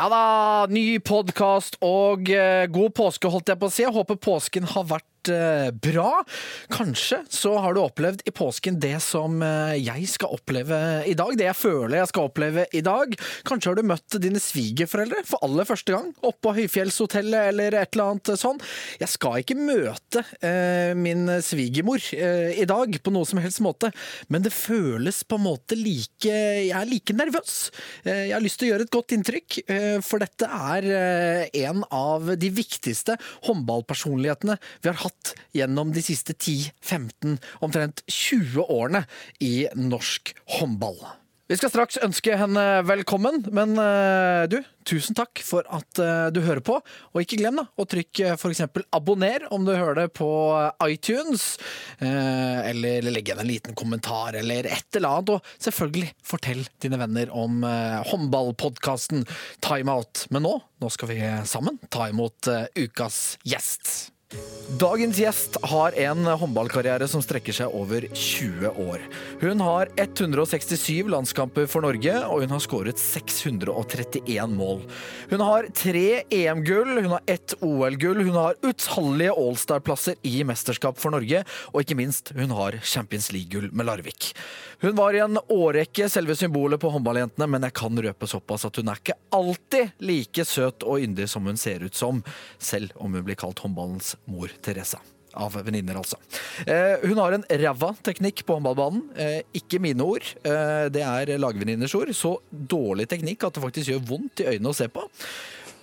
Ja da, ny podkast og eh, god påske, holdt jeg på å si. Jeg håper påsken har vært bra. Kanskje så har du opplevd i påsken det som eh, jeg skal oppleve i dag. Det jeg føler jeg skal oppleve i dag. Kanskje har du møtt dine svigerforeldre for aller første gang. Oppå på Høyfjellshotellet eller et eller annet sånn. Jeg skal ikke møte eh, min svigermor eh, i dag på noe som helst måte, men det føles på en måte like Jeg er like nervøs. Eh, jeg har lyst til å gjøre et godt inntrykk, eh, for dette er eh, en av de viktigste håndballpersonlighetene vi har hatt gjennom de siste 10-15, omtrent 20 årene i norsk håndball. Vi skal straks ønske henne velkommen, men eh, du, tusen takk for at eh, du hører på. Og ikke glem da, å trykke f.eks. abonner om du hører det på iTunes, eh, eller legge igjen en liten kommentar eller et eller annet. Og selvfølgelig fortell dine venner om eh, håndballpodkasten Timeout. Men nå, nå skal vi sammen ta imot eh, ukas gjest. Dagens gjest har en håndballkarriere som strekker seg over 20 år. Hun har 167 landskamper for Norge, og hun har skåret 631 mål. Hun har tre EM-gull, hun har ett OL-gull, hun har utallige Allstar-plasser i mesterskap for Norge, og ikke minst, hun har Champions League-gull med Larvik. Hun var i en årrekke selve symbolet på håndballjentene, men jeg kan røpe såpass at hun er ikke alltid like søt og yndig som hun ser ut som, selv om hun blir kalt håndballens mor Teresa. Av venninner, altså. Eh, hun har en ræva teknikk på håndballbanen. Eh, ikke mine ord. Eh, det er lagvenninners ord. Så dårlig teknikk at det faktisk gjør vondt i øynene å se på.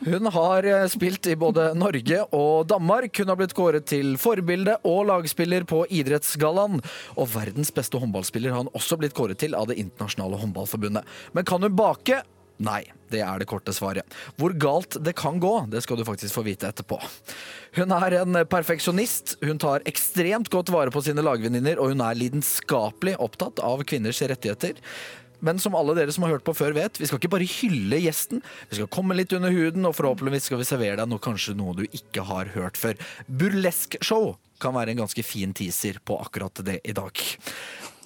Hun har eh, spilt i både Norge og Danmark. Hun har blitt kåret til forbilde og lagspiller på Idrettsgallaen. Og verdens beste håndballspiller har hun også blitt kåret til av Det internasjonale håndballforbundet. Men kan hun bake? Nei, det er det korte svaret. Hvor galt det kan gå, det skal du faktisk få vite etterpå. Hun er en perfeksjonist, hun tar ekstremt godt vare på sine lagvenninner, og hun er lidenskapelig opptatt av kvinners rettigheter. Men som alle dere som har hørt på før vet, vi skal ikke bare hylle gjesten. Vi skal komme litt under huden, og forhåpentligvis skal vi servere deg noe, kanskje noe du ikke har hørt før. Burlesque-show kan være en ganske fin teaser på akkurat det i dag.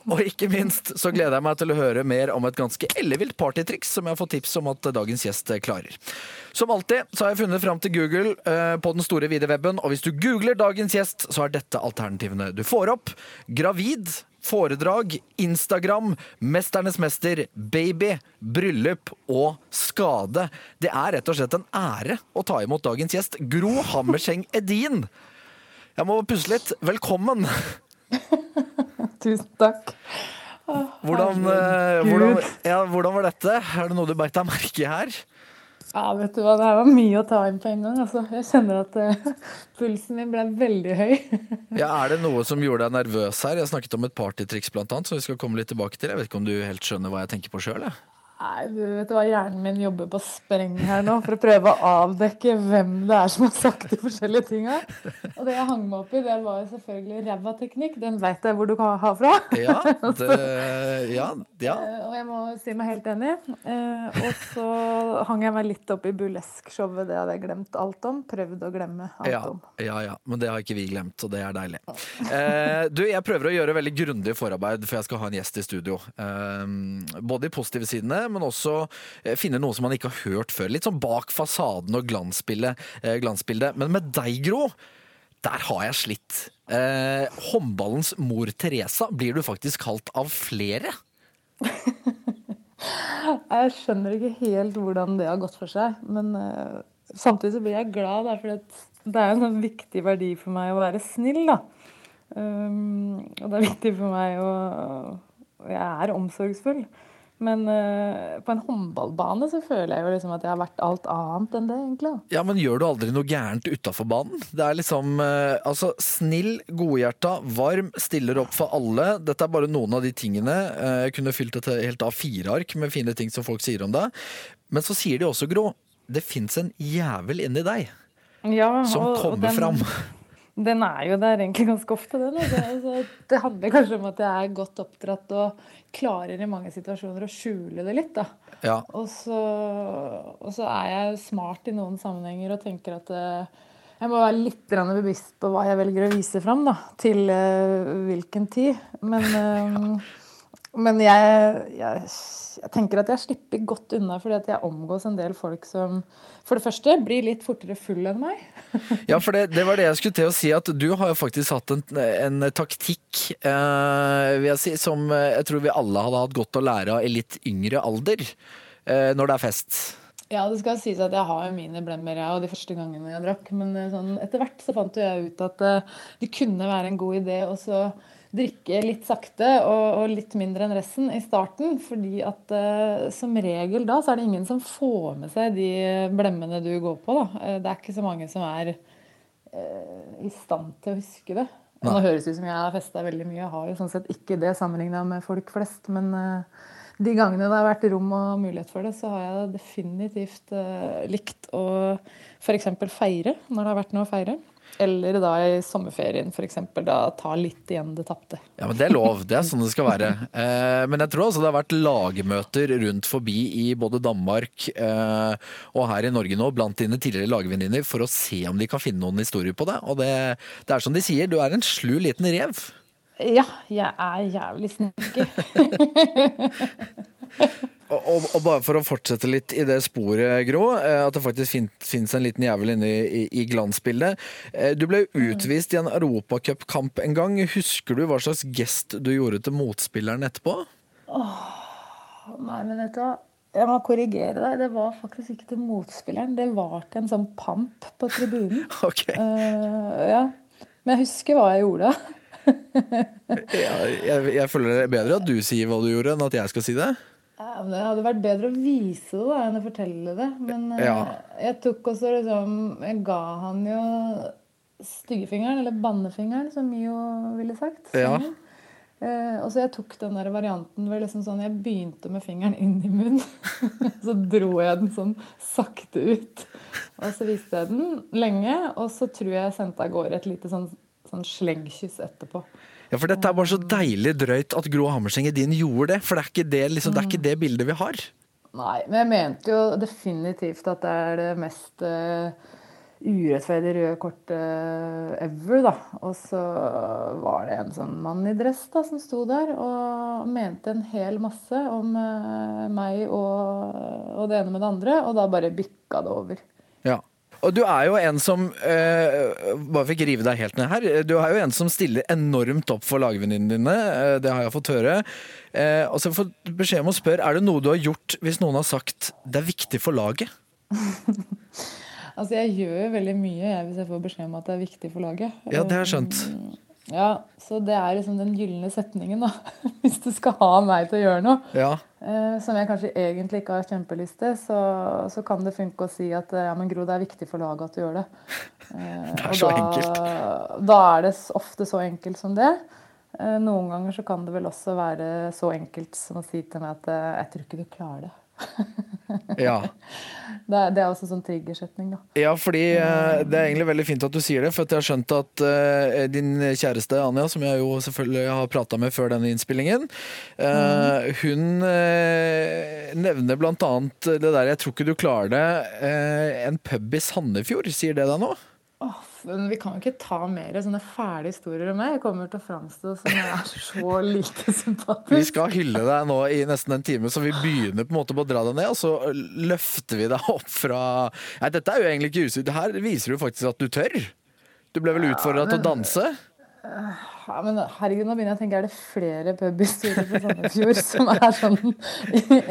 Og ikke minst så gleder jeg meg til å høre mer om et ganske ellevilt partytriks som jeg har fått tips om at dagens gjest klarer. Som alltid så har jeg funnet fram til Google eh, på den store vide webben, og hvis du googler dagens gjest, så er dette alternativene du får opp. Gravid, foredrag, Instagram, Mesternes mester, baby, bryllup og skade. Det er rett og slett en ære å ta imot dagens gjest, Gro Hammerseng Edin. Jeg må puste litt. Velkommen! Tusen takk. Hvordan, eh, hvordan, ja, hvordan var dette? Er det noe du beit deg merke i her? Ja, vet du hva, det her var mye å ta inn på en gang. Altså, jeg kjenner at uh, pulsen min ble veldig høy. Ja, Er det noe som gjorde deg nervøs her? Jeg snakket om et partytriks blant annet, som vi skal komme litt tilbake til. Jeg vet ikke om du helt skjønner hva jeg tenker på sjøl? Nei, du vet hva, Hjernen min jobber på spreng her nå for å prøve å avdekke hvem det er som har sagt de forskjellige tinga. Og det jeg hang meg opp i, det var jo selvfølgelig ræva teknikk. Den veit jeg hvor du kan ha fra. Ja, det, ja, ja. Eh, Og jeg må si meg helt enig. Eh, og så hang jeg meg litt opp i burlesk-showet. Det hadde jeg glemt alt om. Prøvd å glemme alt Ja, om. ja, ja, men det har ikke vi glemt, og det er deilig. Eh, du, Jeg prøver å gjøre veldig grundig forarbeid, for jeg skal ha en gjest i studio. Både de positive sidene, men også eh, finne noe som man ikke har hørt før. Litt sånn bak fasaden og glansbildet. Eh, glansbildet. Men med deg, Gro, der har jeg slitt. Eh, håndballens mor Teresa blir du faktisk kalt av flere. Jeg skjønner ikke helt hvordan det har gått for seg. Men eh, samtidig så blir jeg glad, da, for det er en sånn viktig verdi for meg å være snill. da. Um, og det er viktig for meg å og Jeg er omsorgsfull. Men uh, på en håndballbane så føler jeg jo liksom at jeg har vært alt annet enn det, egentlig. Ja, men gjør du aldri noe gærent utafor banen? Det er liksom uh, Altså, snill, godhjerta, varm, stiller opp for alle. Dette er bare noen av de tingene. Uh, jeg kunne fylt et helt A4-ark med fine ting som folk sier om deg. Men så sier de også, Gro, det fins en jævel inni deg. Ja, som og- og kommer den- fram. Den er jo der egentlig ganske ofte, den. Altså. Altså, det handler kanskje om at jeg er godt oppdratt og klarer i mange situasjoner å skjule det litt. da. Ja. Og så, og så er jeg smart i noen sammenhenger og tenker at eh, jeg må være litt bevisst på hva jeg velger å vise fram da, til eh, hvilken tid. Men, eh, men jeg, jeg, jeg tenker at jeg slipper godt unna fordi at jeg omgås en del folk som for det første blir litt fortere full enn meg. Ja, for det, det var det jeg skulle til å si, at du har jo faktisk hatt en, en taktikk, eh, vil jeg si, som eh, jeg tror vi alle hadde hatt godt å lære av i litt yngre alder, eh, når det er fest. Ja, det skal sies at jeg har jo mine blemmer, jeg, og de første gangene jeg drakk. Men eh, sånn, etter hvert så fant jo jeg ut at eh, det kunne være en god idé og så drikke litt sakte og, og litt mindre enn resten i starten. Fordi at uh, som regel da så er det ingen som får med seg de blemmene du går på. da. Eh, det er ikke så mange som er uh, i stand til å huske det. Og Nå høres det ut som jeg har festa veldig mye. Jeg har jo sånn sett ikke det sammenligna med folk flest. Men de gangene det har vært rom og mulighet for det, så har jeg definitivt likt å f.eks. feire når det har vært noe å feire. Eller da i sommerferien f.eks. da ta litt igjen det tapte. Ja, men Det er lov, det er sånn det skal være. Eh, men jeg tror altså det har vært lagmøter rundt forbi i både Danmark eh, og her i Norge nå blant dine tidligere lagvenninner for å se om de kan finne noen historier på det. Og det, det er som de sier, du er en slu liten rev. Ja, jeg er jævlig snekker. Og, og, bare for å fortsette litt i det sporet, Grå, eh, at det faktisk fin, finnes en liten jævel inne i, i glansbildet. Eh, Du ble utvist i en europacupkamp en gang. Husker du hva slags gest du gjorde til motspilleren etterpå? Nei, men vet du hva? Jeg må korrigere deg. Det var faktisk ikke til motspilleren. Det var til en sånn pamp på tribunen. Ok. Uh, ja. Men jeg husker hva jeg gjorde. jeg, jeg, jeg føler det er bedre at du sier hva du gjorde, enn at jeg skal si det. Ja, det hadde vært bedre å vise det da, enn å fortelle det. Men eh, Ja. jeg tok også liksom Jeg ga han jo styggefingeren, eller bannefingeren, som Mio ville sagt. Ja. Eh, og så jeg tok den der varianten hvor liksom sånn, jeg begynte med fingeren inn i munnen. så dro jeg den sånn sakte ut. Og så viste jeg den lenge, og så tror jeg jeg sendte av gårde et lite sånn, sånn slengkyss etterpå. Ja, for dette er bare så deilig drøyt at Gro Hammerseng Edin gjorde det. For det er ikke det, liksom, det, er ikke det bildet vi har. Nei, men jeg mente jo definitivt at det er det mest uh, urettferdige røde kortet ever, da. Og så var det en sånn mann i dress da, som sto der og mente en hel masse om uh, meg og, og det ene med det andre, og da bare bikka det over. Og du er jo en som eh, Bare fikk rive deg helt ned her. Du er jo en som stiller enormt opp for lagvenninnene dine. eh, det har jeg fått høre. Eh, og så får jeg beskjed om å spørre Er det noe du har gjort hvis noen har sagt det er viktig for laget? Altså, jeg gjør veldig mye jeg, hvis jeg får beskjed om at det er viktig for laget. Ja, det har jeg skjønt. Ja, så det er liksom den gylne setningen, da. Hvis du skal ha meg til å gjøre noe. Ja. Eh, som jeg kanskje egentlig ikke har kjempelyst til, så, så kan det funke å si at eh, ja, men Gro, det er viktig for laget at du gjør det. Eh, Det er så da, enkelt. Da er det ofte så enkelt som det. Eh, noen ganger så kan det vel også være så enkelt som å si til meg at eh, jeg tror ikke du klarer det. Ja. Det er, det er også sånn triggersetning, da. Ja, fordi eh, det er egentlig veldig fint at du sier det, for jeg har skjønt at eh, din kjæreste Anja, som jeg jo selvfølgelig har prata med før denne innspillingen, eh, hun eh, nevner blant annet det der 'jeg tror ikke du klarer det', en pub i Sandefjord. Sier det deg nå? Åh, men vi kan jo ikke ta mer sånne fæle historier om meg. Jeg kommer til å framstå som jeg er så lite Vi skal hylle deg nå i nesten en time, så vi begynner på en måte på å dra deg ned, og så løfter vi deg opp fra Nei, dette er jo egentlig ikke usikt. Her viser du faktisk at du tør. Du ble vel utfordra til å danse? Ja, men herregud, nå begynner jeg å tenke, er det flere pubhistorier på Sandefjord som er sånn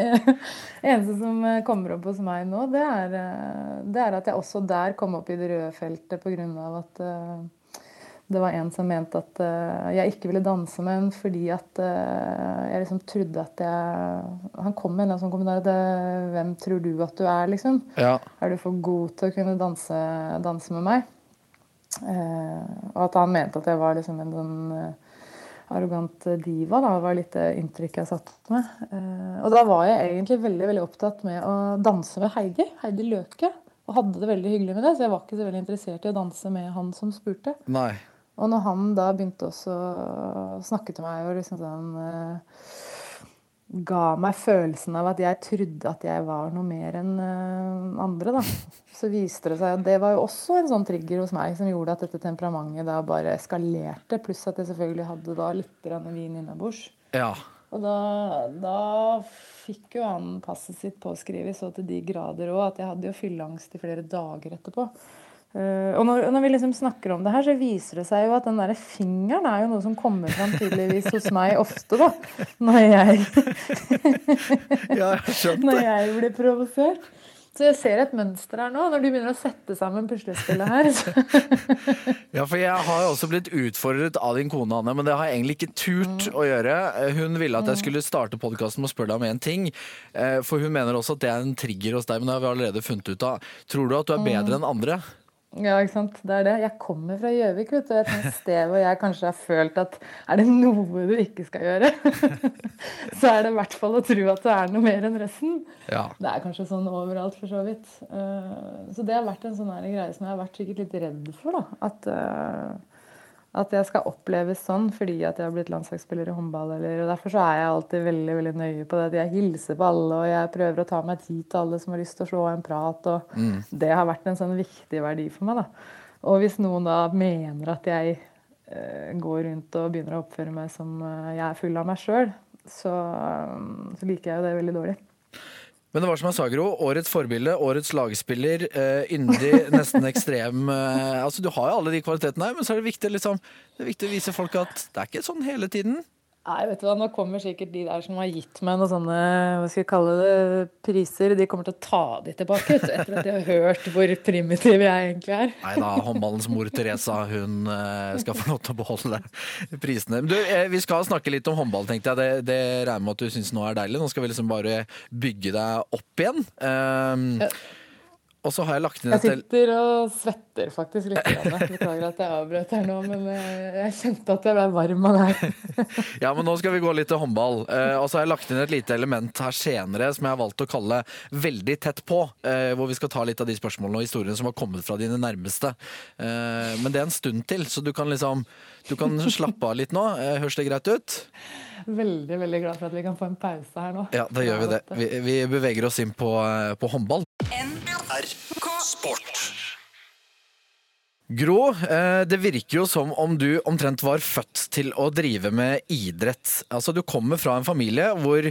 Eneste som eh, kommer opp hos meg nå, det er, eh, det er at jeg også der kom opp i det røde feltet pga. at eh, det var en som mente at jeg ikke ville danse med en fordi at jeg liksom trodde at jeg Han kom med en sånn kommentar at Hvem tror du at du er, liksom? Ja. Er du for god til å kunne danse, danse med meg? Eh, og at han mente at jeg var liksom en sånn eh, arrogant diva. Da var litt det inntrykket jeg satt med. Eh, og da var jeg egentlig veldig veldig opptatt med å danse med Heidi. Heidi Løke. og hadde det veldig hyggelig med det, så jeg var ikke så veldig interessert i å danse med han som spurte. Nei. Og når han da begynte også å snakke til meg og liksom sånn Ga meg følelsen av at jeg trodde at jeg var noe mer enn eh, andre, da. Så viste det seg at det var jo også en sånn trigger hos meg som gjorde at dette temperamentet da bare eskalerte. Pluss at jeg selvfølgelig hadde da litt vin innabords. Ja. Og da, da fikk jo han passet sitt påskrevet så til de grader òg at jeg hadde jo fylleangst i flere dager etterpå. Eh, og når, når vi liksom snakker om det her, så viser det seg jo at den derre fingeren er jo noe som kommer fram tydeligvis hos meg ofte, da. Når jeg, ja, jeg når jeg blir provosert. Så jeg ser et mønster her nå, når du begynner å sette sammen puslespillet her. Ja, for jeg har jo også blitt utfordret av din kone, Anne, men det har jeg egentlig ikke turt å gjøre. Hun ville at jeg skulle starte podkasten med å spørre deg om én ting. eh, For hun mener også at det er en trigger hos deg, men det har vi allerede funnet ut av. Tror du at du er bedre enn andre? Ja, ikke sant. Det er det. Jeg kommer fra Gjøvik, vet du. Et sted hvor jeg kanskje har følt at er det noe du ikke skal gjøre, så er det i hvert fall å tro at det er noe mer enn resten. Ja. Det er kanskje sånn overalt, for så vidt. Eh, Så det har vært en sånn greie som jeg har vært sikkert litt redd for. da. At, eh, at jeg skal oppleves sånn fordi at jeg har blitt landslagsspiller i håndball. Eller, og Derfor så er jeg alltid veldig veldig nøye på det. Jeg hilser på alle, og jeg prøver å ta meg tid til alle som har lyst til å slå en prat. og Det har vært en sånn viktig verdi for meg. da. Og hvis noen da mener at jeg eh, går rundt og begynner å oppføre meg som eh, jeg er full av meg sjøl, så, eh, så liker jeg jo det veldig dårlig. Men det var som jeg sa, Gro. Årets forbilde, årets lagspiller, uh, yndig, nesten ekstrem. Uh, altså, du har jo alle de kvalitetene her, men så er det viktig, liksom, det er viktig å vise folk at det er ikke sånn hele tiden. Nei, vet du hva, Nå kommer sikkert de der som har gitt meg noen sånne hva skal jeg kalle det, priser, de kommer til å ta de tilbake etter at de har hørt hvor primitiv jeg egentlig er. Nei da, håndballens mor Teresa hun eh, skal få lov til å beholde prisene. Du, eh, vi skal snakke litt om håndball, tenkte jeg. Det, det regner med at du syns nå er deilig. Nå skal vi liksom bare bygge deg opp igjen. Um, Ja. Og så har jeg lagt inn Jeg sitter og svetter faktisk litt. Beklager at jeg avbrøt her nå, men eh, jeg kjente at jeg ble varm av det her. Ja, men nå skal vi gå litt til håndball. Eh, og så har jeg lagt inn et lite element her senere som jeg har valgt å kalle 'veldig tett på'. Eh, hvor vi skal ta litt av de spørsmålene og historiene som har kommet fra dine nærmeste. Men det er en stund til, så du kan liksom du kan slappe av litt nå. Høres det greit ut? Veldig veldig glad for at vi kan få en pause her nå. Ja, da gjør vi det. Vi, vi beveger oss inn på, eh, på håndball. NRK Sport. Gro, eh, det virker jo som om du omtrent var født til å drive med idrett. Altså, Du kommer fra en familie hvor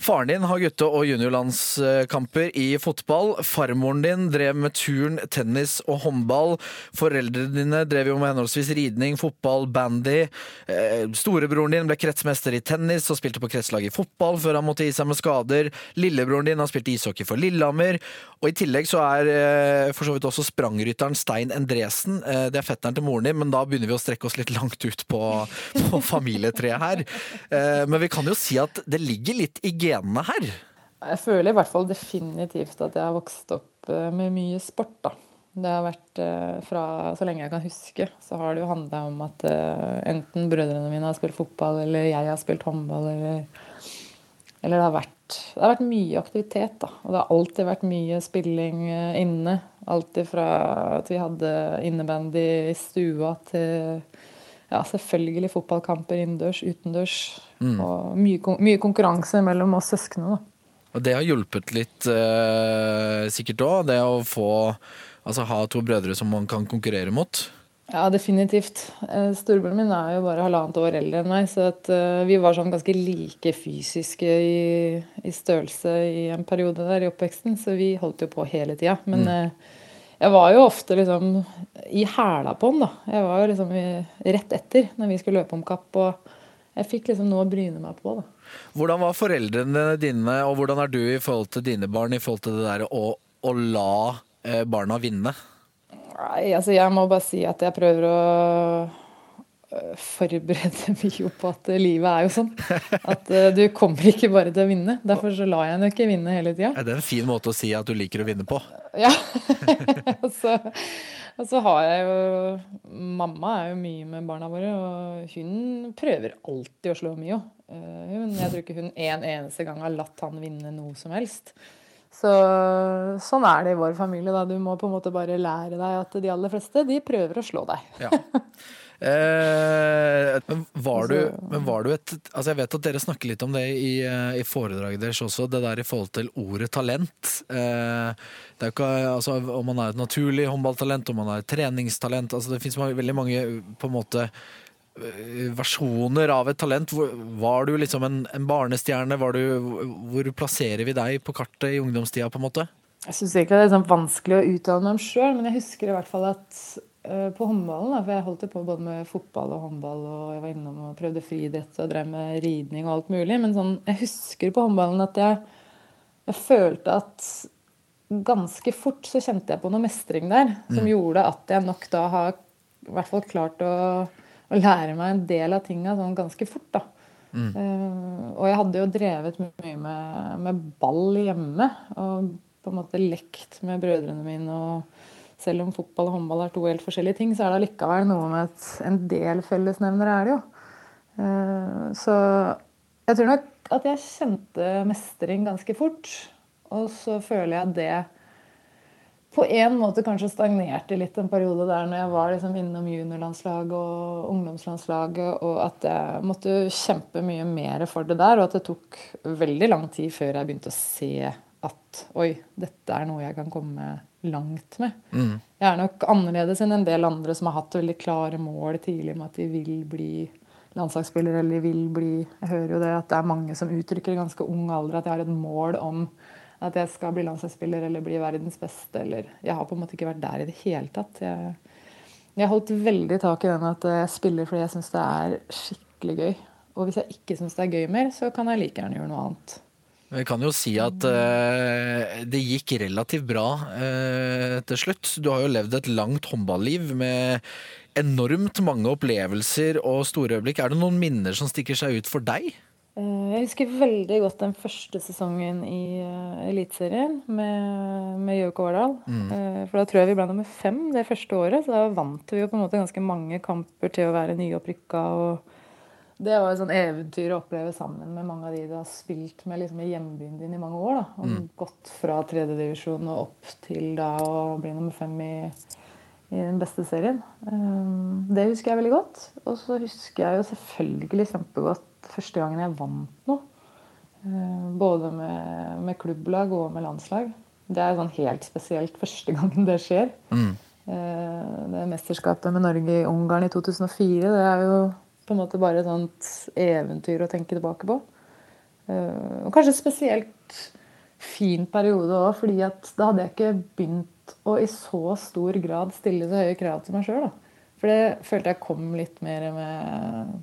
faren din har gutte- og juniorlandskamper i fotball. Farmoren din drev med turn, tennis og håndball. Foreldrene dine drev jo med henholdsvis ridning, fotball, bandy. Eh, Storebroren din ble kretsmester i tennis og spilte på kretslag i fotball før han måtte gi seg med skader. Lillebroren din har spilt ishockey for Lillehammer. Og i tillegg så er eh, for så vidt også sprangrytteren Stein Endresen eh, Det er fetteren til moren din, men da begynner vi å strekke oss litt langt ut på, på familietreet her. Men vi kan jo si at det ligger litt i genene her. Jeg føler i hvert fall definitivt at jeg har vokst opp eh, med mye sport, da. Det har vært eh, fra så lenge jeg kan huske, så har det jo handla om at eh, enten brødrene mine har spilt fotball, eller jeg har spilt håndball, eller Eller det har vært, det har vært mye aktivitet, da. Og det har alltid vært mye spilling inne. Alltid fra at vi hadde innebandy i stua til ja, selvfølgelig fotballkamper innendørs, utendørs. Og mye, mye konkurranse mellom oss søsknene, da. Og det har hjulpet litt eh, sikkert òg, det å få Altså ha to brødre som man kan konkurrere mot. Ja, definitivt. Eh, Storebroren min er jo bare halvannet år eldre enn meg, så at, uh, vi var sånn ganske like fysiske i, i størrelse i en periode der i oppveksten, så vi holdt jo på hele tida. Men eh, jeg var jo ofte liksom i hæla på han, da. Jeg var jo liksom i, rett etter når vi skulle løpe om kapp, og jeg fikk liksom noe å bryne meg på, da. Hvordan var foreldrene dine, og hvordan er du i forhold til dine barn i forhold til det der å, å la eh, barna vinne? Nei, altså jeg må bare si at jeg prøver å øh, forberede meg jo på at livet er jo sånn. At øh, du kommer ikke bare til å vinne. Derfor så lar jeg henne ikke vinne hele tida. Er det en fin måte å si at du liker å vinne på? Ja. og, så, og så har jeg jo Mamma er jo mye med barna våre, og hun prøver alltid å slå Mio. Eh, Hun, jeg tror ikke hun en eneste gang har latt han vinne noe som helst. Så sånn er det i vår familie. da. Du må på en måte bare lære deg at de aller fleste de prøver å slå deg. Ja. Eh, men, var du, men var du et Altså Jeg vet at dere snakker litt om det i, eh, i foredraget deres også, det der i forhold til ordet talent. Eh, det er jo ikke, altså, om man er et naturlig håndballtalent, om man er et treningstalent altså Det fins veldig mange på en måte versjoner av et talent. Var du liksom en, en barnestjerne? Var du, hvor plasserer vi deg på kartet i ungdomstida, på en måte? Jeg syns egentlig det er sånn vanskelig å uttale meg om sjøl, men jeg husker i hvert fall at på håndballen, da, for jeg holdt det på både med fotball og håndball, og jeg var innom og prøvde friidrett og drev med ridning og alt mulig, men sånn, jeg husker på håndballen at jeg, jeg følte at ganske fort så kjente jeg på noe mestring der, som gjorde at jeg nok da har i hvert fall klart å, å lære meg en del av tinga sånn ganske fort, da. Eh, og jeg hadde jo drevet mye med, med ball hjemme. Og på en måte lekt med brødrene mine. Og selv om fotball og håndball er to helt forskjellige ting, så er det allikevel noe med at en del fellesnevnere er det jo. Eh, så jeg tror nok at jeg kjente mestring ganske fort. Og så føler jeg at det på en måte kanskje stagnerte litt en periode der når jeg var liksom innom juniorlandslaget og ungdomslandslaget, og at jeg måtte kjempe mye mer for det der, og at det tok veldig lang tid før jeg begynte å se at oi, dette er noe jeg kan komme langt med. Jeg er nok annerledes enn en del andre som har hatt veldig klare mål tidlig med at de vil bli landslagsspiller eller de vil bli Jeg hører jo det at det er mange som uttrykker i ganske ung alder at jeg har et mål om at jeg skal bli landslagsspiller eller bli verdens beste. Eller Jeg har på en måte ikke vært der i det hele tatt. Jeg, jeg har holdt veldig tak i den at jeg spiller fordi jeg syns det er skikkelig gøy. Og hvis jeg ikke syns det er gøy mer, så kan jeg like gjerne gjøre noe annet. Vi kan jo si at uh, det gikk relativt bra uh, til slutt. Du har jo levd et langt håndballiv med enormt mange opplevelser og store øyeblikk. Er det noen minner som stikker seg ut for deg? Eh, Jeg husker veldig godt den første sesongen i Eliteserien med, med og Årdal. Mm. for da tror jeg vi ble nummer fem det første året, så da vant vi jo på en måte ganske mange kamper til å være nyopprykka. og det var et sånn eventyr å oppleve sammen med mange av de du har spilt med liksom, i hjembyen din i mange år. da, og Gått fra tredjedivisjon og opp til da å bli nummer fem i, i den beste serien. Um, det husker jeg veldig godt. Og så husker jeg jo selvfølgelig kjempegodt første gangen jeg vant noe. Eh, både med, med klubblag og med landslag. Det er sånn helt spesielt første gangen det skjer. Eh, det mesterskapet med Norge i Ungarn i 2004, det er jo på en måte bare et sånt eventyr å tenke tilbake på. Eh, og kanskje spesielt fin periode òg, fordi at da hadde jeg ikke begynt å i så stor grad stille så høye krav til meg sjøl. For det følte jeg kom litt mer med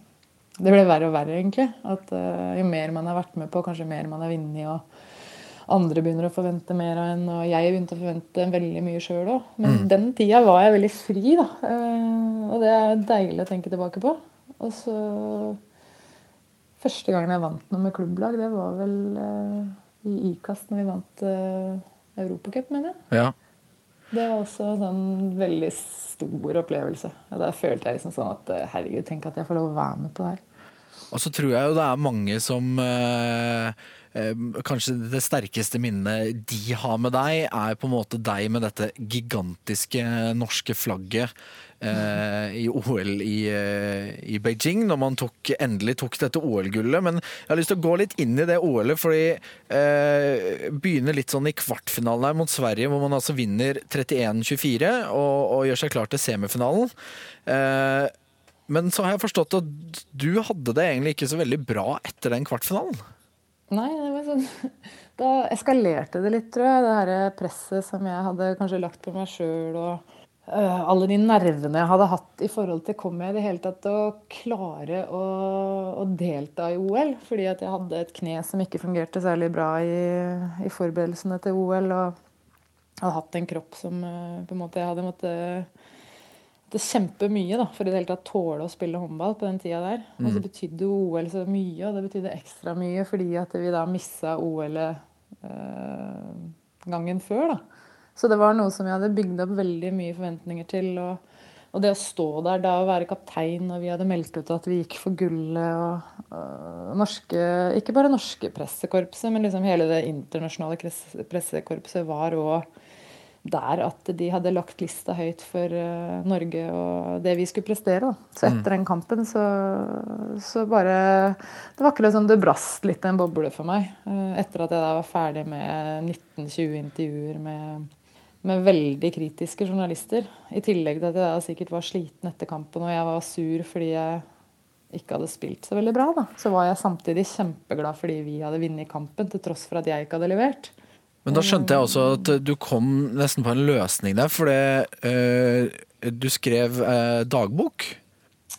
Det ble verre og verre, egentlig. At eh, jo mer man har vært med på, kanskje mer man har vunnet, og andre begynner å forvente mer av en, og jeg begynte å forvente veldig mye sjøl òg. Men den tida var jeg veldig fri, da. Eh, og det er deilig å tenke tilbake på. Og så Første gangen jeg vant noe med klubblag, det var vel uh, i IKAST når vi vant uh, Europacup, mener jeg. Ja. Det var også en sånn veldig stor opplevelse. Og Da følte jeg liksom sånn at eh, herregud, tenk at jeg får lov å være med på det her. Og så tror jeg jo det er mange som eh, Kanskje det sterkeste minnet de har med deg, er på en måte deg med dette gigantiske norske flagget i OL i, eh, i Beijing, når man tok, endelig tok dette OL-gullet. Men jeg har lyst til å gå litt inn i det OL-et, fordi eh, begynner litt sånn i kvartfinalen her mot Sverige, hvor man altså vinner 31-24 og, og gjør seg klar til semifinalen. Eh, men så har jeg forstått at du hadde det egentlig ikke så veldig bra etter den kvartfinalen. Nei, det var sånn Da eskalerte det litt, tror jeg. Det her presset som jeg hadde kanskje lagt på meg sjøl, og alle de nervene jeg hadde hatt i forhold til Kommer jeg i det hele tatt til å klare å, å delta i OL? Fordi at jeg hadde et kne som ikke fungerte særlig bra i, i forberedelsene til OL. Og hadde hatt en kropp som øh, på en måte jeg hadde måttet det kjempemye da, for i det hele tatt tåle å spille håndball på den tida der. Og så betydde OL så mye, og det betydde ekstra mye fordi at vi da missa OL-et øh, gangen før. da. Så det var noe som jeg hadde bygd opp veldig mye forventninger til. Og, og det å stå der da og være kaptein, og vi hadde meldt ut at vi gikk for gullet og, og norske Ikke bare norske pressekorpset, men liksom hele det internasjonale pressekorpset var òg der at de hadde lagt lista høyt for uh, Norge og det vi skulle prestere. Da. Så etter den kampen så, så, bare Det var akkurat som det brast litt en boble for meg. Uh, etter at jeg da var ferdig med 19-20 intervjuer med, med, veldig kritiske journalister. I tillegg til at jeg sikkert var sliten etter kampen og jeg var sur fordi jeg ikke hadde spilt så veldig bra. Da. Så var jeg samtidig kjempeglad fordi vi hadde vunnet kampen, til tross for at jeg ikke hadde levert. Men da skjønte jeg også at du kom nesten på en løsning der, fordi øh, du skrev øh, dagbok?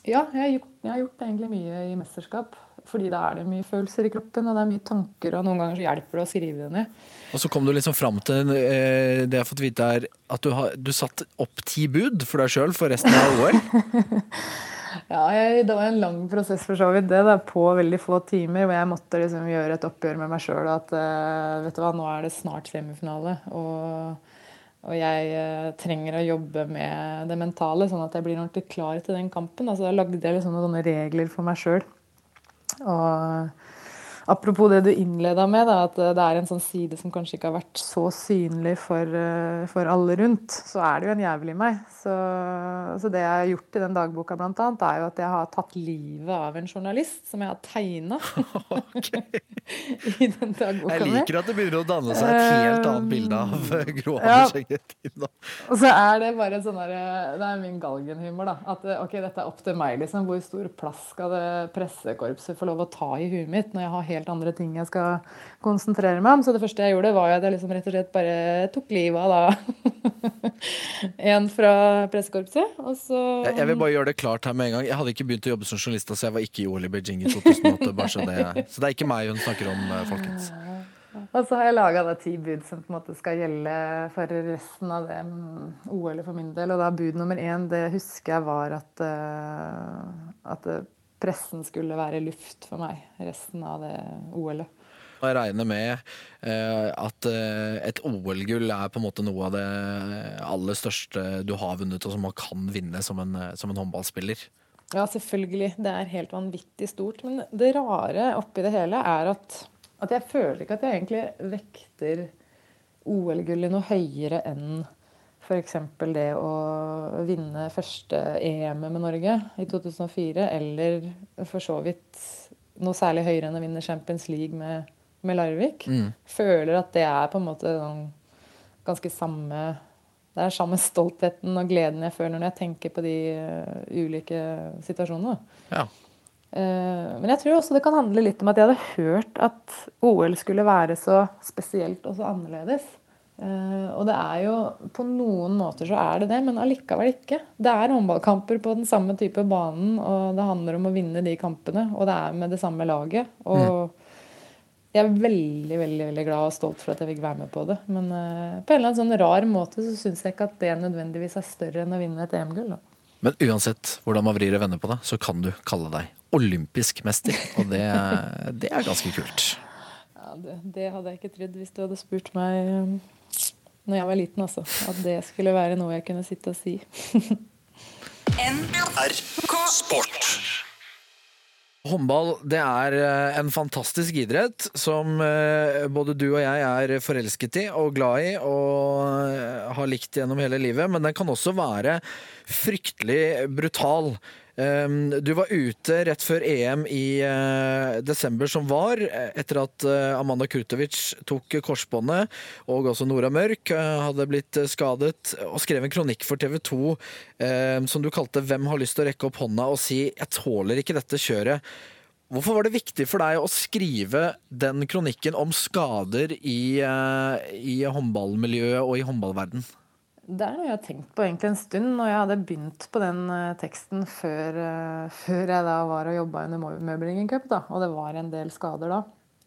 Ja, jeg har, gjort, jeg har, gjort, egentlig mye i mesterskap. Fordi da er det mye følelser i kroppen, og det er mye tanker, og noen ganger så hjelper det å skrive det ned. Og så kom du liksom fram til eh, det jeg har fått vite er at du, har, du satt opp ti bud for deg sjøl for resten av OL? Ja, jeg, det var en lang prosess for så vidt. Det da, på veldig få timer. Hvor jeg måtte liksom gjøre et oppgjør med meg sjøl. At eh, vet du hva, nå er det snart semifinale. Og, og jeg eh, trenger å jobbe med det mentale, sånn at jeg blir ordentlig klar til den kampen. Altså, da lagde jeg liksom noen regler for meg sjøl. Og Apropos det du innleda med, da, at det er en sånn side som kanskje ikke har vært så synlig for, eh, for alle rundt, så er det jo en jævel i meg. Så, så, det jeg har gjort i den dagboka, blant annet, er jo at jeg har tatt livet av en journalist som jeg har tegna. Okay. I den dagboka Jeg liker at det begynner å danne seg et helt annet bilde av eh, Gro Anders ja. Og så er det bare sånn derre Det er min galgenhumor, da. At ok, dette er opp til meg, liksom. Hvor stor plass skal det pressekorpset få lov å ta i huet mitt når jeg har helt helt andre ting jeg skal konsentrere meg om. Så det første jeg gjorde, var jo at jeg liksom rett og slett bare tok livet av da en fra pressekorpset. Og så jeg, vil bare gjøre det klart her med en gang. Jeg hadde ikke begynt å jobbe som journalist, så jeg var ikke i OL i Beijing i 2008. Bare så, det, så det er ikke meg hun snakker om, eh, folkens. Og så har jeg laga ti bud som på en måte skal gjelde for resten av det OL-et for min del. Og da bud nummer én, det husker jeg var at, uh, at pressen skulle være luft for meg resten av det OL-et. Jeg regner med eh, at eh, et OL-gull er på en måte noe av det aller største du har vunnet, og som man kan vinne som en, som en håndballspiller. Ja, selvfølgelig. Det er helt vanvittig stort. Men det rare oppi det hele er at, at jeg føler ikke at jeg egentlig vekter OL-gullet noe høyere enn F.eks. det å vinne første EM med Norge i 2004, eller for så vidt noe særlig høyere enn å vinne Champions League med, med Larvik. Mm. Føler at det er på en måte sånn, ganske samme Det er samme stoltheten og gleden jeg føler når jeg tenker på de uh, ulike situasjonene. Ja. Uh, men jeg tror også det kan handle litt om at jeg hadde hørt at OL skulle være så spesielt og så annerledes. Uh, og det er jo På noen måter så er det det, men allikevel ikke. Det er håndballkamper på den samme type banen, og det handler om å vinne de kampene. Og det er med det samme laget. Og mm. jeg er veldig veldig, veldig glad og stolt for at jeg fikk være med på det. Men uh, på en eller annen sånn rar måte så syns jeg ikke at det nødvendigvis er større enn å vinne et EM-gull. Men uansett hvordan man vrir og vender på det, så kan du kalle deg olympisk mester. Og det, det er ganske kult. Ja, det, det, hadde jeg ikke trodd hvis du hadde spurt meg når jeg var liten, altså. At det skulle være noe jeg kunne sitte og si. NRK Sport. Håndball det er eh, en fantastisk idrett som eh, både du og jeg er forelsket i og glad i og eh, har likt gjennom hele livet, men den kan også være fryktelig brutal. Ehm, du var ute rett før EM i eh, desember som var, etter at eh, Amanda Kurtovic tok korsbåndet, og også Nora Mørk eh, hadde blitt skadet, og skrev en kronikk for TV 2 ehm, som du kalte 'Hvem har lyst til å rekke opp hånda og si 'jeg tåler ikke dette kjøret'. Hvorfor var det viktig for deg å skrive den kronikken om skader i, i håndballmiljøet og i håndballverden? Det er noe jeg har tenkt på egentlig en stund. Og jeg hadde begynt på den uh, teksten før, uh, før, jeg da var og jobba under Møblingen Cup, da, og det var en del skader da.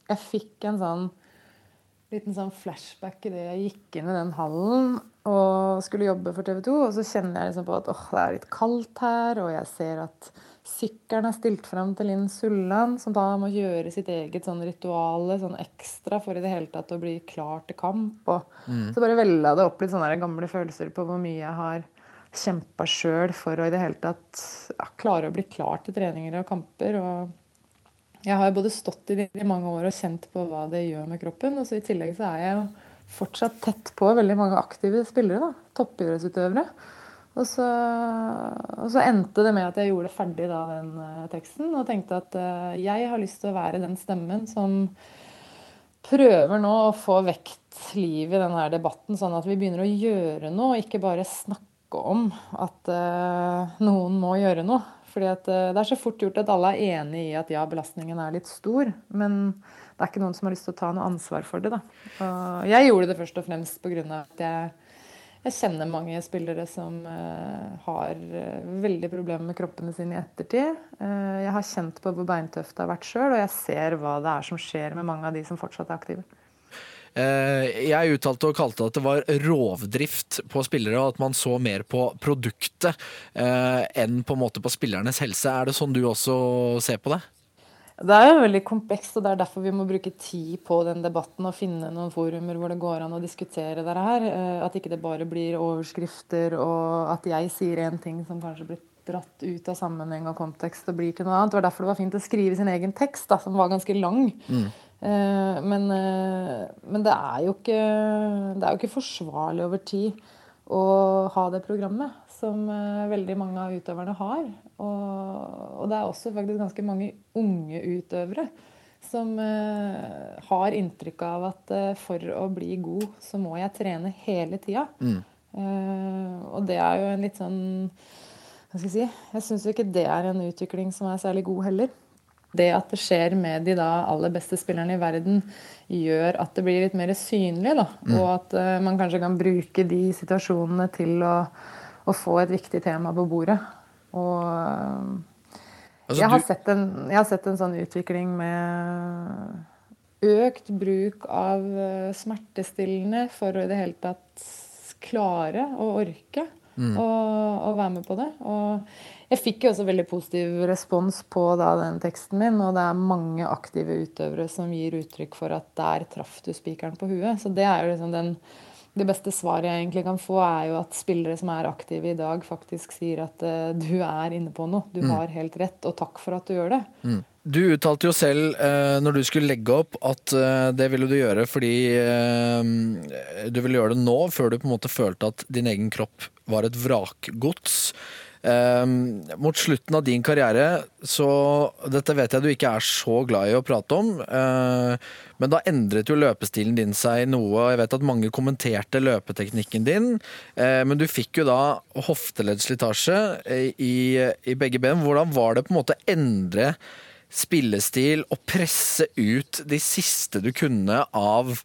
Jeg fikk en sånn liten sånn flashback idet jeg gikk inn i den hallen og skulle jobbe for TV 2. Og så kjenner jeg liksom på at åh, det er litt kaldt her, og jeg ser at Sykkelen er stilt fram til Linn Sulland, som da må gjøre sitt eget sånn rituale sånn ekstra for i det hele tatt å bli klar til kamp. Mm. Så bare vella det opp litt sånne gamle følelser på hvor mye jeg har kjempa sjøl for å i det hele tatt ja, klare å bli klar til treninger og kamper. Og jeg har både stått i det i mange år og kjent på hva det gjør med kroppen. Og så i tillegg så er jeg jo fortsatt tett på veldig mange aktive spillere. da, Toppidrettsutøvere. Og så, og så, endte det med at jeg gjorde ferdig da, den uh, teksten og tenkte at uh, jeg har lyst til å være den stemmen som prøver nå å få vekt liv i denne debatten, sånn at vi begynner å gjøre noe, ikke bare snakke om at uh, noen må gjøre noe. Fordi at Det er så fort gjort at alle er enig i at ja, belastningen er litt stor. Men det er ikke noen som har lyst til å ta noe ansvar for det. da. Og jeg gjorde det først og fremst pga. at jeg jeg kjenner mange spillere som uh, har uh, veldig problemer med kroppene sine i ettertid. Uh, jeg har kjent på hvor beintøft det har vært sjøl, og jeg ser hva det er som skjer med mange av de som fortsatt er aktive. Jeg uttalte og kalte at det var rovdrift på spillere, og at man så mer på produktet enn på en måte på spillernes helse. Er det sånn du også ser på det? Det er jo veldig komplekst, og det er derfor vi må bruke tid på den debatten og finne noen forumer hvor det går an å diskutere dette her. Eh, at ikke det bare blir overskrifter, og at jeg sier én ting som kanskje blir dratt ut av sammenheng og kontekst og blir til noe annet. Det var derfor det var fint å skrive sin egen tekst, da, som var ganske lang. Mm. Eh, men, eh, men det, er jo ikke, det er jo ikke forsvarlig over tid å ha det programmet som uh, veldig mange av utøverne har. Og, det er også faktisk ganske mange unge utøvere som uh, har inntrykk av at uh, for å bli god, så må jeg trene hele tida. Mm. og det er jo en litt sånn Hva skal jeg si Jeg syns ikke det er en utvikling som er særlig god heller. Det at det skjer med de da aller beste spillerne i verden, gjør at det blir litt mer synlig. Da. Mm. Og at man kanskje kan bruke de situasjonene til å å få et viktig tema på bordet. Og altså, jeg, har en, jeg, har sett en, sånn utvikling med økt bruk av eh, smertestillende for å i det hele tatt klare å orke mm. å, å, være med på det. Og jeg fikk jo også veldig positiv respons på da, den teksten min, og det er mange aktive utøvere som gir uttrykk for at der traff du spikeren på huet. Så det er jo liksom den det beste svaret jeg egentlig kan få, er jo at spillere som er aktive i dag, faktisk sier at uh, du er inne på noe. Du mm. har helt rett, og takk for at du gjør det. Mm. Du uttalte jo selv uh, når du skulle legge opp, at uh, det ville du gjøre fordi du ville gjøre det nå, før du på en måte følte at din egen kropp var et vrakgods. Um, mot slutten av din karriere, så Dette vet jeg du ikke er så glad i å prate om, uh, men da endret jo løpestilen din seg noe. Jeg vet at mange kommenterte løpeteknikken din, uh, men du fikk jo da hofteleddslitasje i, i begge ben. Hvordan var det på en måte å endre spillestil og presse ut de siste du kunne av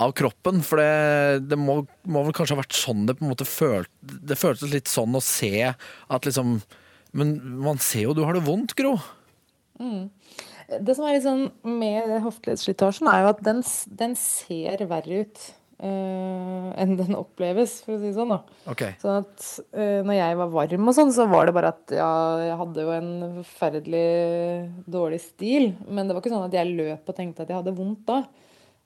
av kroppen. For det, det må, må, vel kanskje ha vært sånn det på en måte følt, Det føltes litt sånn å se at liksom Men man ser jo du har det vondt, Gro. Mm. Det som er litt sånn med hofteleddslitasjen, er jo at den, den ser verre ut. Uh, enn den oppleves, for å si det sånn. da. Okay. Sånn at uh, når jeg var varm og sånn, så var det bare at ja, jeg hadde jo en forferdelig dårlig stil. Men det var ikke sånn at jeg løp og tenkte at jeg hadde vondt da.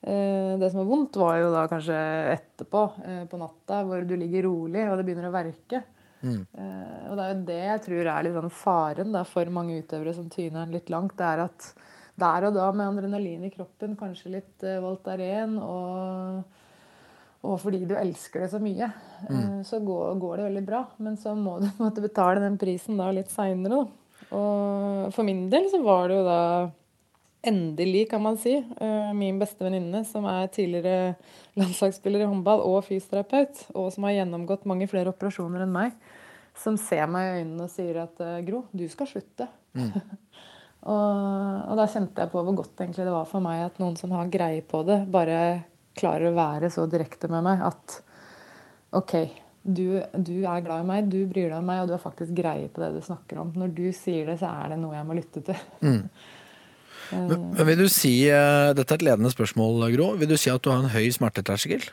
Eh, det som var vondt, var jo da kanskje etterpå, eh, på natta, hvor du ligger rolig og det begynner å verke. Mm. Eh, og det er jo det jeg tror er litt sånn faren da, for mange utøvere som tyner litt langt. Det er at der og da med adrenalin i kroppen, kanskje litt Voltaren og, og fordi du elsker det så mye, mm. så går, går, det veldig bra. Men så må du måtte betale den prisen da litt seinere, Og for min del så var det jo da endelig, kan man si, eh, min beste venninne, som er tidligere landslagsspiller i håndball og fysioterapeut, og som har gjennomgått mange flere operasjoner enn meg, som ser meg i øynene og sier at eh, Gro, du skal slutte. Mm. og, og, da kjente jeg på hvor godt egentlig det var for meg at noen som har greie på det, bare klarer å være så direkte med meg at OK, du, du, er glad i meg, du bryr deg om meg, og du har faktisk greie på det du snakker om. Når du sier det, så er det noe jeg må lytte til. Mm. Men, men vil du si, uh, Dette er et ledende spørsmål, Gro. Vil du si at du har en høy smerteterskel?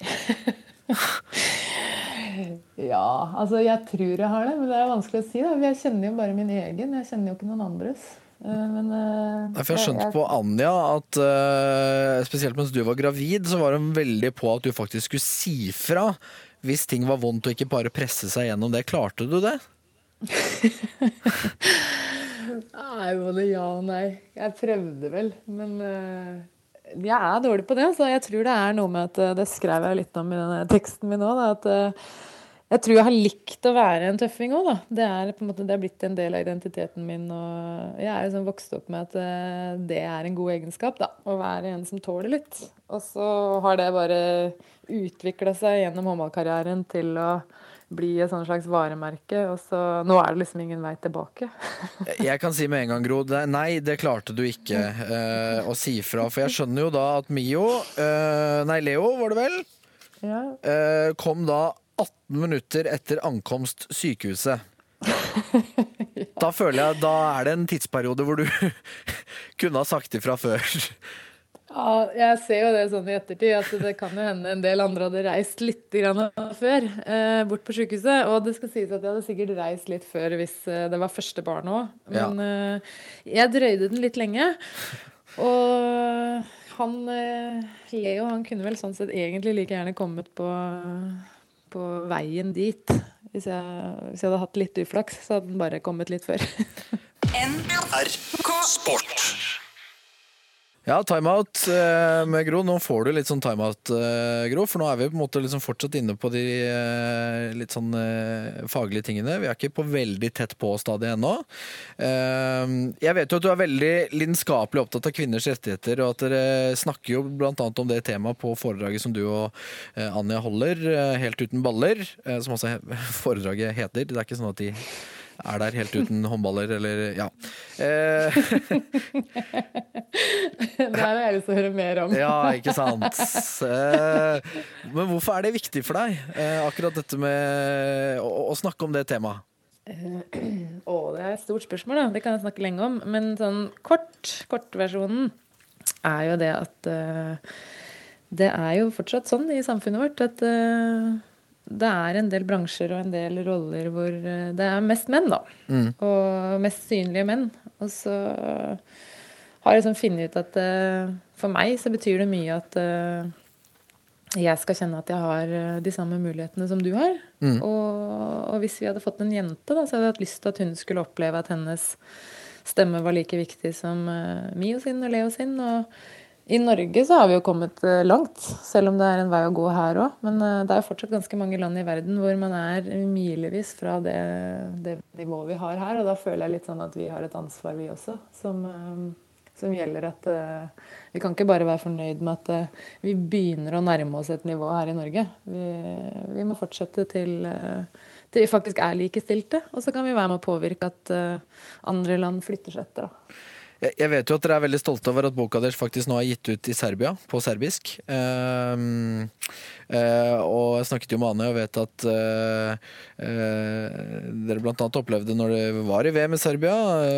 ja, altså jeg tror jeg har det, men det er vanskelig å si. Da. Jeg kjenner jo bare min egen, jeg kjenner jo ikke noen andres. Eh, men, uh, jeg har skjønt på Anja at uh, spesielt mens du var gravid, så var hun veldig på at du faktisk skulle si fra hvis ting var vondt og ikke bare presse seg gjennom det. Klarte du det? Nei, både ja og nei. Jeg prøvde vel, men eh, jeg er dårlig på det. Så jeg tror det er noe med at eh, Det skrev jeg litt om i denne teksten min òg. At eh, jeg tror jeg har likt å være en tøffing òg, da. Det er, på en måte, det er blitt en del av identiteten min. Og jeg er sånn vokst opp med at det er en god egenskap, da. Å være en som tåler litt. Og så har det bare utvikla seg gjennom håndballkarrieren til å bli et sånn slags varemerke. Og så Nå er det liksom ingen vei tilbake. Jeg kan si med en gang, Gro, det, nei, det klarte du ikke uh, å si fra. For jeg skjønner jo da at Mio, uh, nei Leo var det vel, Ja. uh, kom da 18 minutter etter ankomst sykehuset. Da føler jeg da er det en tidsperiode hvor du kunne ha sagt ifra før. Ja, jeg ser jo det sånn i ettertid, at det kan jo hende en del andre hadde reist litt grann før eh, bort på sykehuset. Og det skal sies at jeg hadde sikkert reist litt før hvis eh, det var første barn òg. Men eh, jeg drøyde den litt lenge. Og han eh, Leo han kunne vel sånn sett egentlig like gjerne kommet på, på veien dit. Hvis jeg, hvis jeg hadde hatt litt uflaks, så hadde den bare kommet litt før. NRK Sport. Ja, timeout eh, med Gro. Nå får du litt sånn timeout, eh, Gro. For nå er vi på en måte liksom fortsatt inne på de eh, litt sånn eh, faglige tingene. Vi er ikke på veldig tett på-stadiet ennå. Eh, jeg vet jo at du er veldig lidenskapelig opptatt av kvinners rettigheter, og at dere snakker jo annet om det temaet på foredraget som du og Anja holder, Helt uten baller, som også foredraget heter. Det er ikke sånn at de er der helt uten håndballer, eller ja. Eh, det har jeg lyst til å høre mer om. Ja, ikke sant. Eh, Men hvorfor er det viktig for deg, eh, akkurat dette med å, å snakke om det temaet? Å, det er et stort spørsmål, da. Det kan jeg snakke lenge om. Men sånn kort, kortversjonen er jo det at uh, Det er jo fortsatt sånn i samfunnet vårt at eh, det er en del bransjer og en del roller hvor eh, det er mest menn, da. Og mest synlige menn. Og så har jeg liksom funnet ut at eh, for meg så betyr det mye at eh, jeg skal kjenne at jeg har de samme mulighetene som du har. Og, og hvis vi hadde fått en jente, da, så hadde jeg hatt lyst til at hun skulle oppleve at hennes stemme var like viktig som uh, Mio sin og Leo sin. Og i Norge så har vi jo kommet eh, langt, selv om det er en vei å gå her òg. Men eh, det er fortsatt ganske mange land i verden hvor man er milevis fra det, det nivået vi har her. Og da føler jeg litt sånn at vi har et ansvar, vi også, som, eh, som gjelder at vi kan ikke bare være fornøyd med at vi begynner å nærme oss et nivå her i Norge. Vi, vi må fortsette til, til vi faktisk er likestilte. Og så kan vi være med å påvirke at andre land flytter seg etter. Da. Jeg vet jo at dere er veldig stolte over at boka deres faktisk nå er gitt ut i Serbia, på serbisk. Ehm, uh, og jeg snakket jo med Ane og vet at uh, dere blant annet opplevde når dere var i VM i Serbia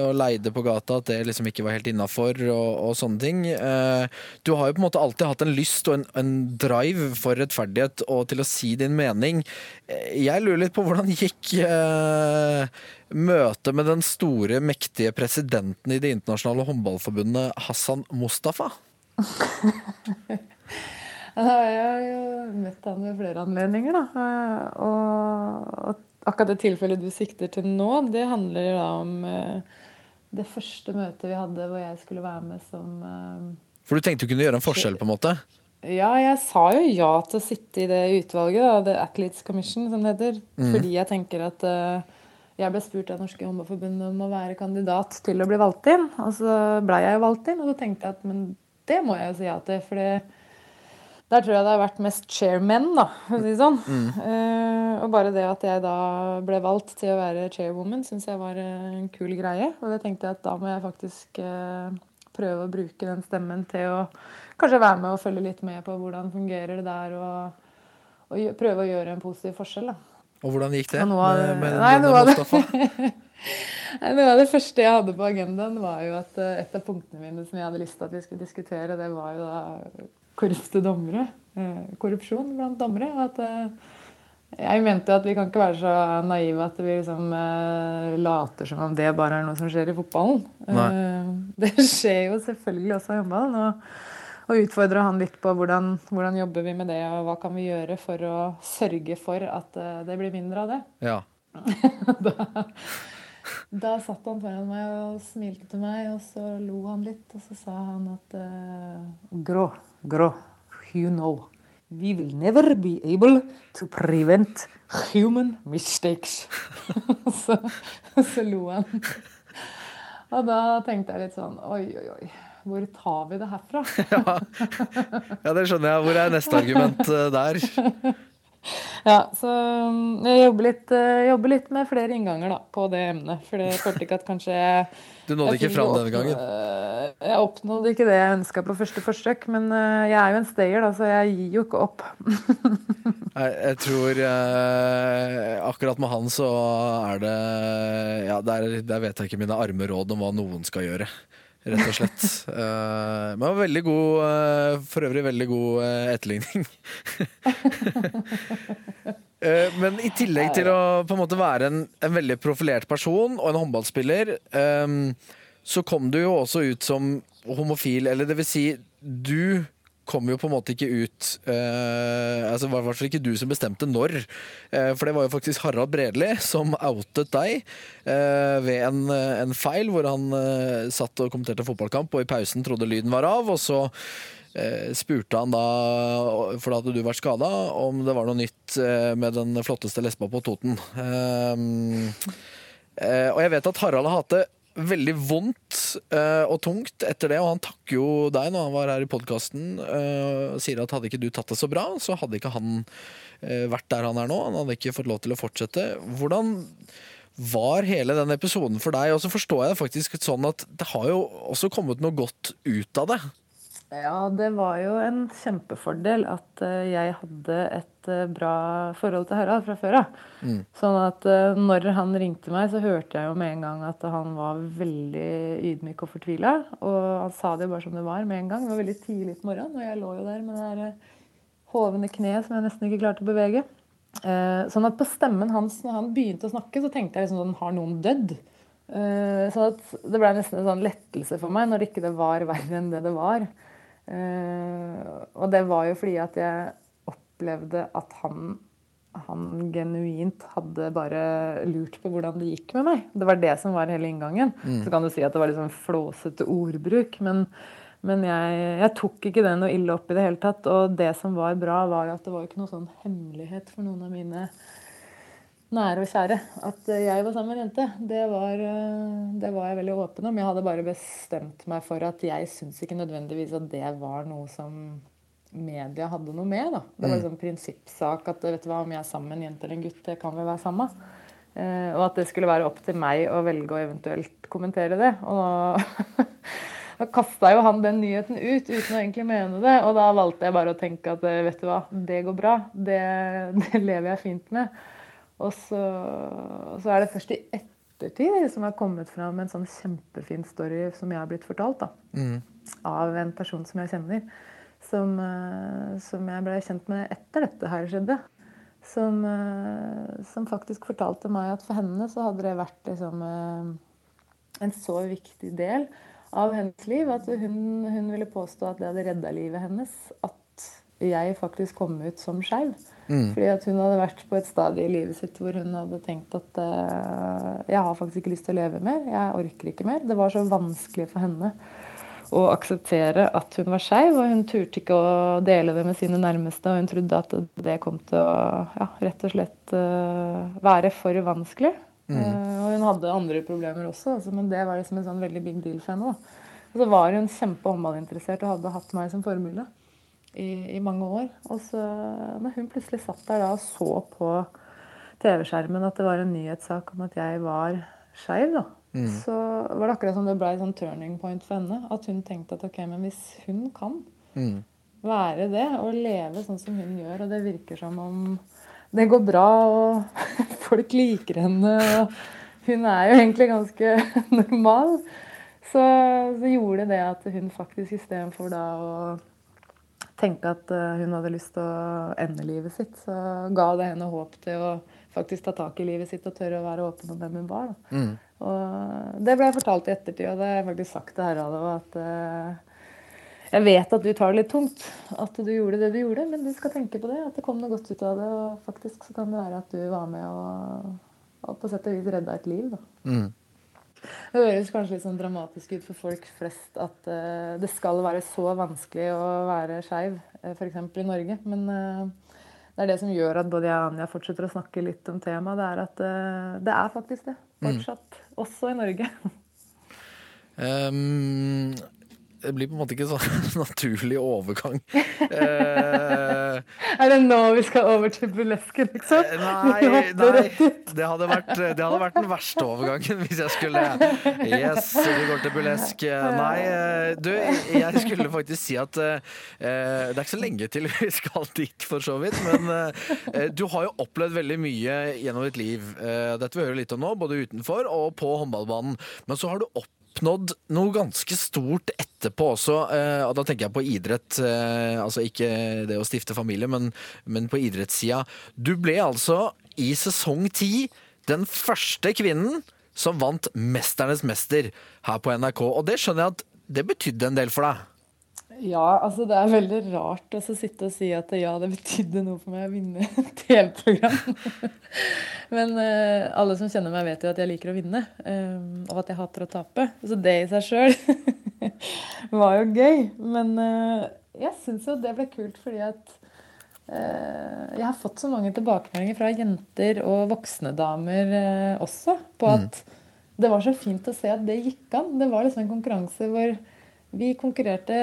og leide på gata at det liksom ikke var helt innafor og, og sånne ting. Du har jo på en måte alltid hatt en lyst og en, en drive for rettferdighet og til å si din mening. Jeg lurer litt på hvordan gikk møtet med den store, mektige presidenten i Det internasjonale håndballforbundet, Hassan Mustafa? Jeg har jo møtt han ved flere anledninger, da. Eh, Og, akkurat det tilfellet du sikter til nå, det handler da om eh, det første møtet vi hadde hvor jeg skulle være med som eh, For du tenkte du kunne gjøre en forskjell, på en måte? Ja, jeg sa jo ja til å sitte i det utvalget, da, The Athletes Commission, som det heter. Fordi jeg tenker at eh, jeg ble spurt av Norske Håndballforbund om å være kandidat til å bli valgt inn. Og så blei jeg jo valgt inn, og så tenkte jeg at men det må jeg jo si ja til. For der tror jeg det har vært mest chairmen, da, for å si det sånn. Eh, og bare det at jeg da ble valgt til å være chairwoman, syns jeg var en kul greie. Og det tenkte jeg at da må jeg faktisk uh, prøve å bruke den stemmen til å kanskje være med og følge litt med på hvordan fungerer det der, og, og prøve å gjøre en positiv forskjell. da. Og hvordan gikk det noe av med, det- med Nei, noe av det- Noe av det første jeg hadde på agendaen, var jo at eh, et av punktene mine som jeg hadde lyst til at vi skulle diskutere, det var jo da korrupte dommere. Eh, Korrupsjon blant dommere. At eh, jeg mente at vi kan ikke være så naive at vi liksom eh, later som om det bare er noe som skjer i fotballen. Eh, det skjer jo selvfølgelig også i håndballen. Og, og utfordra han litt på hvordan, hvordan jobber vi med det, og hva kan vi gjøre for å sørge for at eh, det blir mindre av det. Ja. da, da satt han foran meg og smilte til meg, og så lo han litt. Og så sa han at uh, Grå, grå, you know. We will never be able to prevent human mistakes. så, så lo han. Og da tenkte jeg litt sånn Oi, oi, oi. Hvor tar vi det herfra? ja, det skjønner jeg. Hvor er neste argument eh, der? Ja, så mm, jeg jobber litt, eh, jobber litt med flere innganger da, på det emnet. For det følte ikke at kanskje jeg Du nådde ikke fram denne gangen? Jeg oppnådde ikke det jeg ønska på første forsøk, men eh, jeg er jo en stayer, da, så jeg gir jo ikke opp. Nei, jeg tror eh, akkurat med han så er det Ja, der, der vet jeg ikke mine arme råd om hva noen skal gjøre. Rett og slett. Uh, men veldig god uh, For øvrig veldig god uh, etterligning. Men i tillegg til å på en måte være en, en veldig profilert person og en håndballspiller, um, så kom du jo også ut som homofil, eller det vil si, du kom jo på en måte ikke ut uh, altså Det var fall ikke du som bestemte når. Uh, for det var jo faktisk Harald Bredli som outet deg uh, ved en, en feil, hvor han satt og kommenterte fotballkamp og i pausen trodde lyden var av. Og så spurte han da, for da hadde du vært skada, om det var noe nytt med den flotteste lesba på Toten. Og jeg vet at Harald har hatt det veldig vondt uh, og tungt etter det, og han takker jo deg når han var her i podkasten og sier at hadde ikke du tatt det så bra, så hadde ikke han uh, vært der han er nå. Han hadde ikke fått lov til å fortsette. Hvordan var hele den episoden for deg? Og så forstår jeg det faktisk sånn at det har jo også kommet noe godt ut av det. Ja, det var jo en kjempefordel at eh, jeg hadde et eh, bra forhold til Harald fra før av. Sånn at eh, når han ringte meg, så hørte jeg jo med en gang at han var veldig ydmyk og fortvila. Og han sa det jo bare som det var med en gang. Det var veldig tidlig på morgenen, og jeg lå jo der med det her hovne kneet som jeg nesten ikke klarte å bevege. Sånn at på stemmen hans når han begynte å snakke, så tenkte jeg liksom sånn Har noen dødd? Så sånn at det ble nesten en sånn lettelse for meg når det ikke var verre enn det det var. Eh, og det var jo fordi at jeg opplevde at han han genuint hadde bare lurt på hvordan det gikk med meg. Det var det som var hele inngangen. Så kan du si at det var litt sånn flåsete ordbruk, men, men jeg, jeg tok ikke det noe ille opp i det hele tatt. Og det som var bra, var at det var ikke noe sånn hemmelighet for noen av mine nære og kjære at jeg var sammen med en jente. Det var, eh, det var jeg veldig åpen om. Jeg hadde bare bestemt meg for at jeg syns ikke nødvendigvis at det var noe som media hadde noe med. da. Det var en sånn prinsippsak at vet du hva, om jeg er sammen med en jente eller en gutt, det kan vi være sammen. Uh, og at det skulle være opp til meg å velge å eventuelt kommentere det. Og da, da kasta jo han den nyheten ut uten å egentlig mene det. Og da valgte jeg bare å tenke at eh, vet du hva, det går bra. Det, det lever jeg fint med. Og så, så er det først i ettertid som har kommet fram en sånn kjempefin story som jeg har blitt fortalt. da, Av en person som jeg kjenner. Som, eh, som jeg ble kjent med etter dette her skjedde. Som, eh, som faktisk fortalte meg at for henne så hadde det vært liksom eh, en så viktig del av hennes liv at hun, hun ville påstå at det hadde redda livet hennes. At jeg faktisk kom ut som skeiv. Fordi at hun hadde vært på et stadie i livet sitt hvor hun hadde tenkt at uh, jeg har faktisk ikke lyst til å leve mer. Jeg orker ikke mer. Det var så vanskelig for henne å akseptere at hun var skeiv, og hun turte ikke å dele det med sine nærmeste. Og hun trodde at det kom til å ja, rett og slett uh, være for vanskelig. Eh, og hun hadde andre problemer også, altså, men det var liksom en sånn veldig big deal for henne. Da. Og så var hun kjempehåndballinteressert og hadde hatt meg som forbilde i, i mange år. Og så når hun plutselig satt der da og så på TV-skjermen at det var en nyhetssak om at jeg var skeiv, da, så var det akkurat som det ble en sånn turning point for henne. At hun tenkte at ok, men hvis hun kan være det og leve sånn som hun gjør, og det virker som om det går bra og folk liker henne, og hun er jo egentlig ganske normal, så, så gjorde det at hun faktisk istedenfor da å tenke at eh, hun hadde lyst til å ende livet sitt, så ga det henne håp til å faktisk ta tak i livet sitt og tørre å være åpen om hvem hun var. Da. Og det ble jeg fortalt i ettertid, og det har jeg faktisk sagt til Harald òg, at uh, Jeg vet at du tar det litt tungt, at du gjorde det du gjorde, men du skal tenke på det. At det kom noe godt ut av det. Og faktisk så kan det være at du var med og, og på sett og vis redda et liv, da. Mm. Det høres kanskje litt sånn dramatisk ut for folk flest at uh, det skal være så vanskelig å være skeiv, uh, f.eks. i Norge. Men uh, det er det som gjør at både jeg og Anja fortsetter å snakke litt om temaet. Det er at uh, det er faktisk det. Fortsatt. Også i Norge. Ehm, det blir på en måte ikke en sånn naturlig overgang. Eh, Er det nå vi skal over til burlesken, liksom? Nei, nei. Det hadde, vært, det hadde vært den verste overgangen hvis jeg skulle Yes, vi går til burlesk. Nei, eh, du, jeg skulle faktisk si at eh, det er ikke så lenge til vi skal dit, for så vidt. Men eh, du har jo opplevd veldig mye gjennom ditt liv. Eh, Dette vil vi høre litt om nå, både utenfor og på håndballbanen. Men så har du oppnådd noe ganske stort etterpå også, eh, og da tenker jeg på idrett. eh, Altså ikke det å stifte familie, men, men på idrettssida. Du ble altså i sesong ti den første kvinnen som vant Mesternes mester her på NRK. Og det skjønner jeg at det betydde en del for deg. Ja, altså det er veldig rart å sitte og si at ja, det betydde noe for meg å vinne et TV-program. Men uh, alle som kjenner meg, vet jo at jeg liker å vinne. eh, og at jeg hater å tape. Så det i seg sjøl var jo gøy. Men uh, jeg syns jo det ble kult fordi at uh, jeg har fått så mange tilbakemeldinger fra jenter og voksne damer også på at det var så fint å se at det gikk an. Det var liksom en konkurranse hvor vi konkurrerte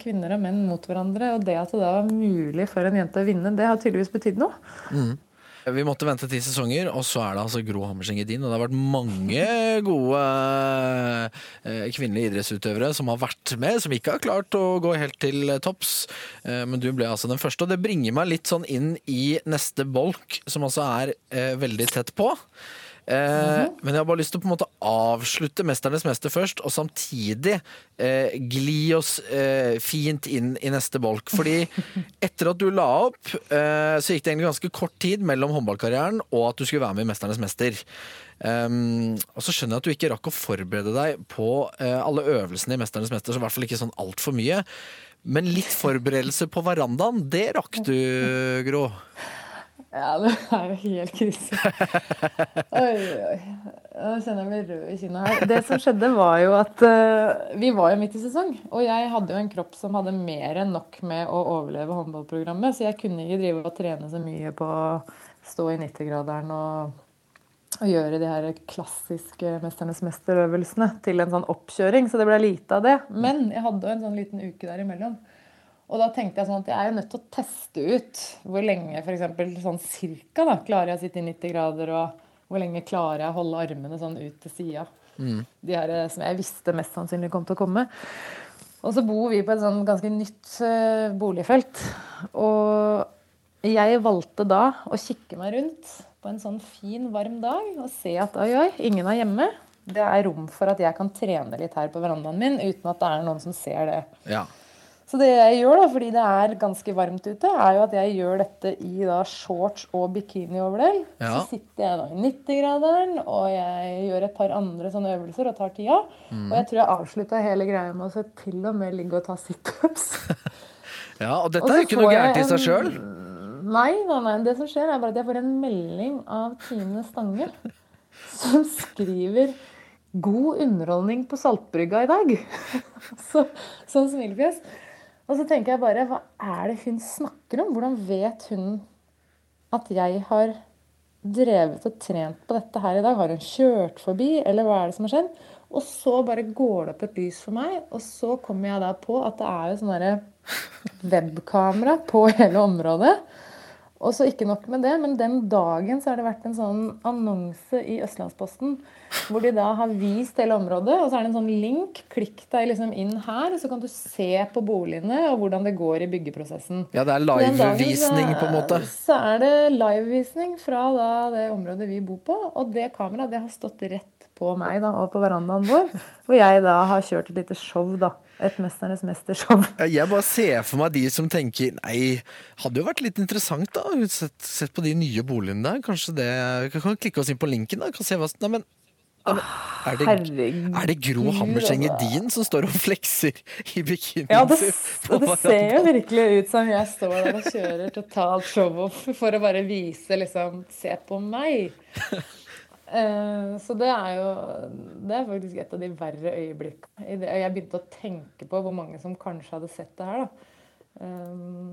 kvinner og menn mot hverandre, og det at det da var mulig for en jente å vinne, det har tydeligvis betydd noe. Vi måtte vente ti sesonger, og så er det altså Gro Hammerseng Edin. Og det har vært mange gode eh, kvinnelige idrettsutøvere som har vært med, som ikke har klart å gå helt til topps. Eh, men du ble altså den første, og det bringer meg litt sånn inn i neste bolk, som altså er eh, veldig tett på. Eh, Men jeg har bare lyst til å på en måte avslutte 'Mesternes mester' først, og samtidig eh, gli oss eh, fint inn i neste bolk. Fordi etter at du la opp, eh, så gikk det egentlig ganske kort tid mellom håndballkarrieren og at du skulle være med i 'Mesternes mester'. Um, og så skjønner jeg at du ikke rakk å forberede deg på eh, alle øvelsene i 'Mesternes mester', så i hvert fall ikke sånn altfor mye. Men litt forberedelse på verandaen, det rakk du, Gro. Ja, det er jo helt krise. Oi, oi. Nå kjenner jeg meg rød i kinnet her. Det som skjedde, var jo at uh, vi var jo midt i sesong. Og jeg hadde jo en kropp som hadde mer enn nok med å overleve håndballprogrammet, så jeg kunne ikke drive og trene så mye på å stå i 90-graderen og, og gjøre de her klassiske Mesternes mester-øvelsene til en sånn oppkjøring. Så det ble lite av det. Men jeg hadde jo en sånn liten uke der imellom. Og da tenkte jeg sånn at jeg er jo nødt til å teste ut hvor lenge for eksempel, sånn cirka da, klarer jeg å sitte i 90 grader, og hvor lenge klarer jeg å holde armene sånn ut til sida. De her eh, som jeg visste mest sannsynlig kom til å komme. Og så bor vi på et sånn ganske nytt eh, boligfelt. Og jeg valgte da å kikke meg rundt på en sånn fin, varm dag og se at oi, oi, ingen er hjemme. Det er rom for at jeg kan trene litt her på verandaen min uten at det er noen som ser det. Ja. Så det jeg gjør, da, fordi det er ganske varmt ute, er jo at jeg gjør dette i da shorts og bikinioverlell. Ja. Så sitter jeg da i 90-graderen, og jeg gjør et par andre sånne øvelser og tar tida. Og jeg tror jeg avslutta hele greia med å se til og med ligge og ta situps. ja, og dette Og er jo ikke noe gærent i seg sjøl. Nei, nei, nei. Det som skjer, er bare at jeg får en melding av Tine Stange som skriver 'God underholdning på Saltbrygga i dag'. Så, sånn smilefjes. Og så tenker jeg bare Hva er det hun snakker om? Hvordan vet hun at jeg har drevet og trent på dette her i dag? Har hun kjørt forbi, eller hva er det som har skjedd? Og så bare går det opp et lys for meg, og så kommer jeg da på at det er jo sånn derre webkamera på hele området. Og så ikke nok med det, men den dagen så har det vært en sånn annonse i Østlandsposten hvor de da har vist hele området, og så er det en sånn link. Klikk deg liksom inn her, så kan du se på boligene og hvordan det går i byggeprosessen. Ja, det er livevisning, på en måte. Så er det livevisning fra da det området vi bor på. Og det kameraet det har stått rett på meg da, og på verandaen vår. Hvor jeg da har kjørt et lite show, da. Et Mesternes mester-show. Jeg bare ser for meg de som tenker Nei, hadde jo vært litt interessant da Sett, sett på de nye boligene der Kanskje det Kan klikke oss inn på linken da Kan se hva Nei, men Er det, er det Gro Hammerseng altså. Edin som står og flekser i bikinien Ja, det, det ser jo virkelig ut som jeg står der og kjører totalt show-off for å bare vise liksom Se på meg! Eh, så det er jo Det er faktisk et av de verre øyeblikkene. Jeg begynte å tenke på hvor mange som kanskje hadde sett det her. da. Eh,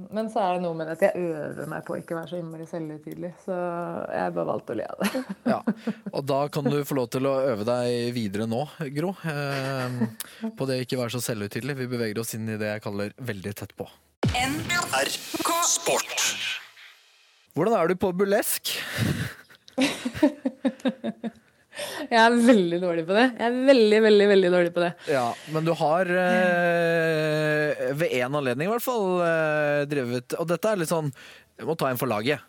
men så er det noe med at jeg øver meg på å ikke være så innmari selvhøytidelig. Så jeg bare valgte å le av det. Ja, og da kan du få lov til å øve deg videre nå, Gro. Eh, på det å ikke være så selvhøytidelig. Vi beveger oss inn i det jeg kaller veldig tett på. NRK Sport. Hvordan er du på burlesk? Jeg er veldig dårlig på det. Jeg er veldig, veldig, veldig dårlig på det. Ja, men du har eh, ved én anledning i hvert fall eh, drevet Og dette er litt sånn Jeg må ta en for laget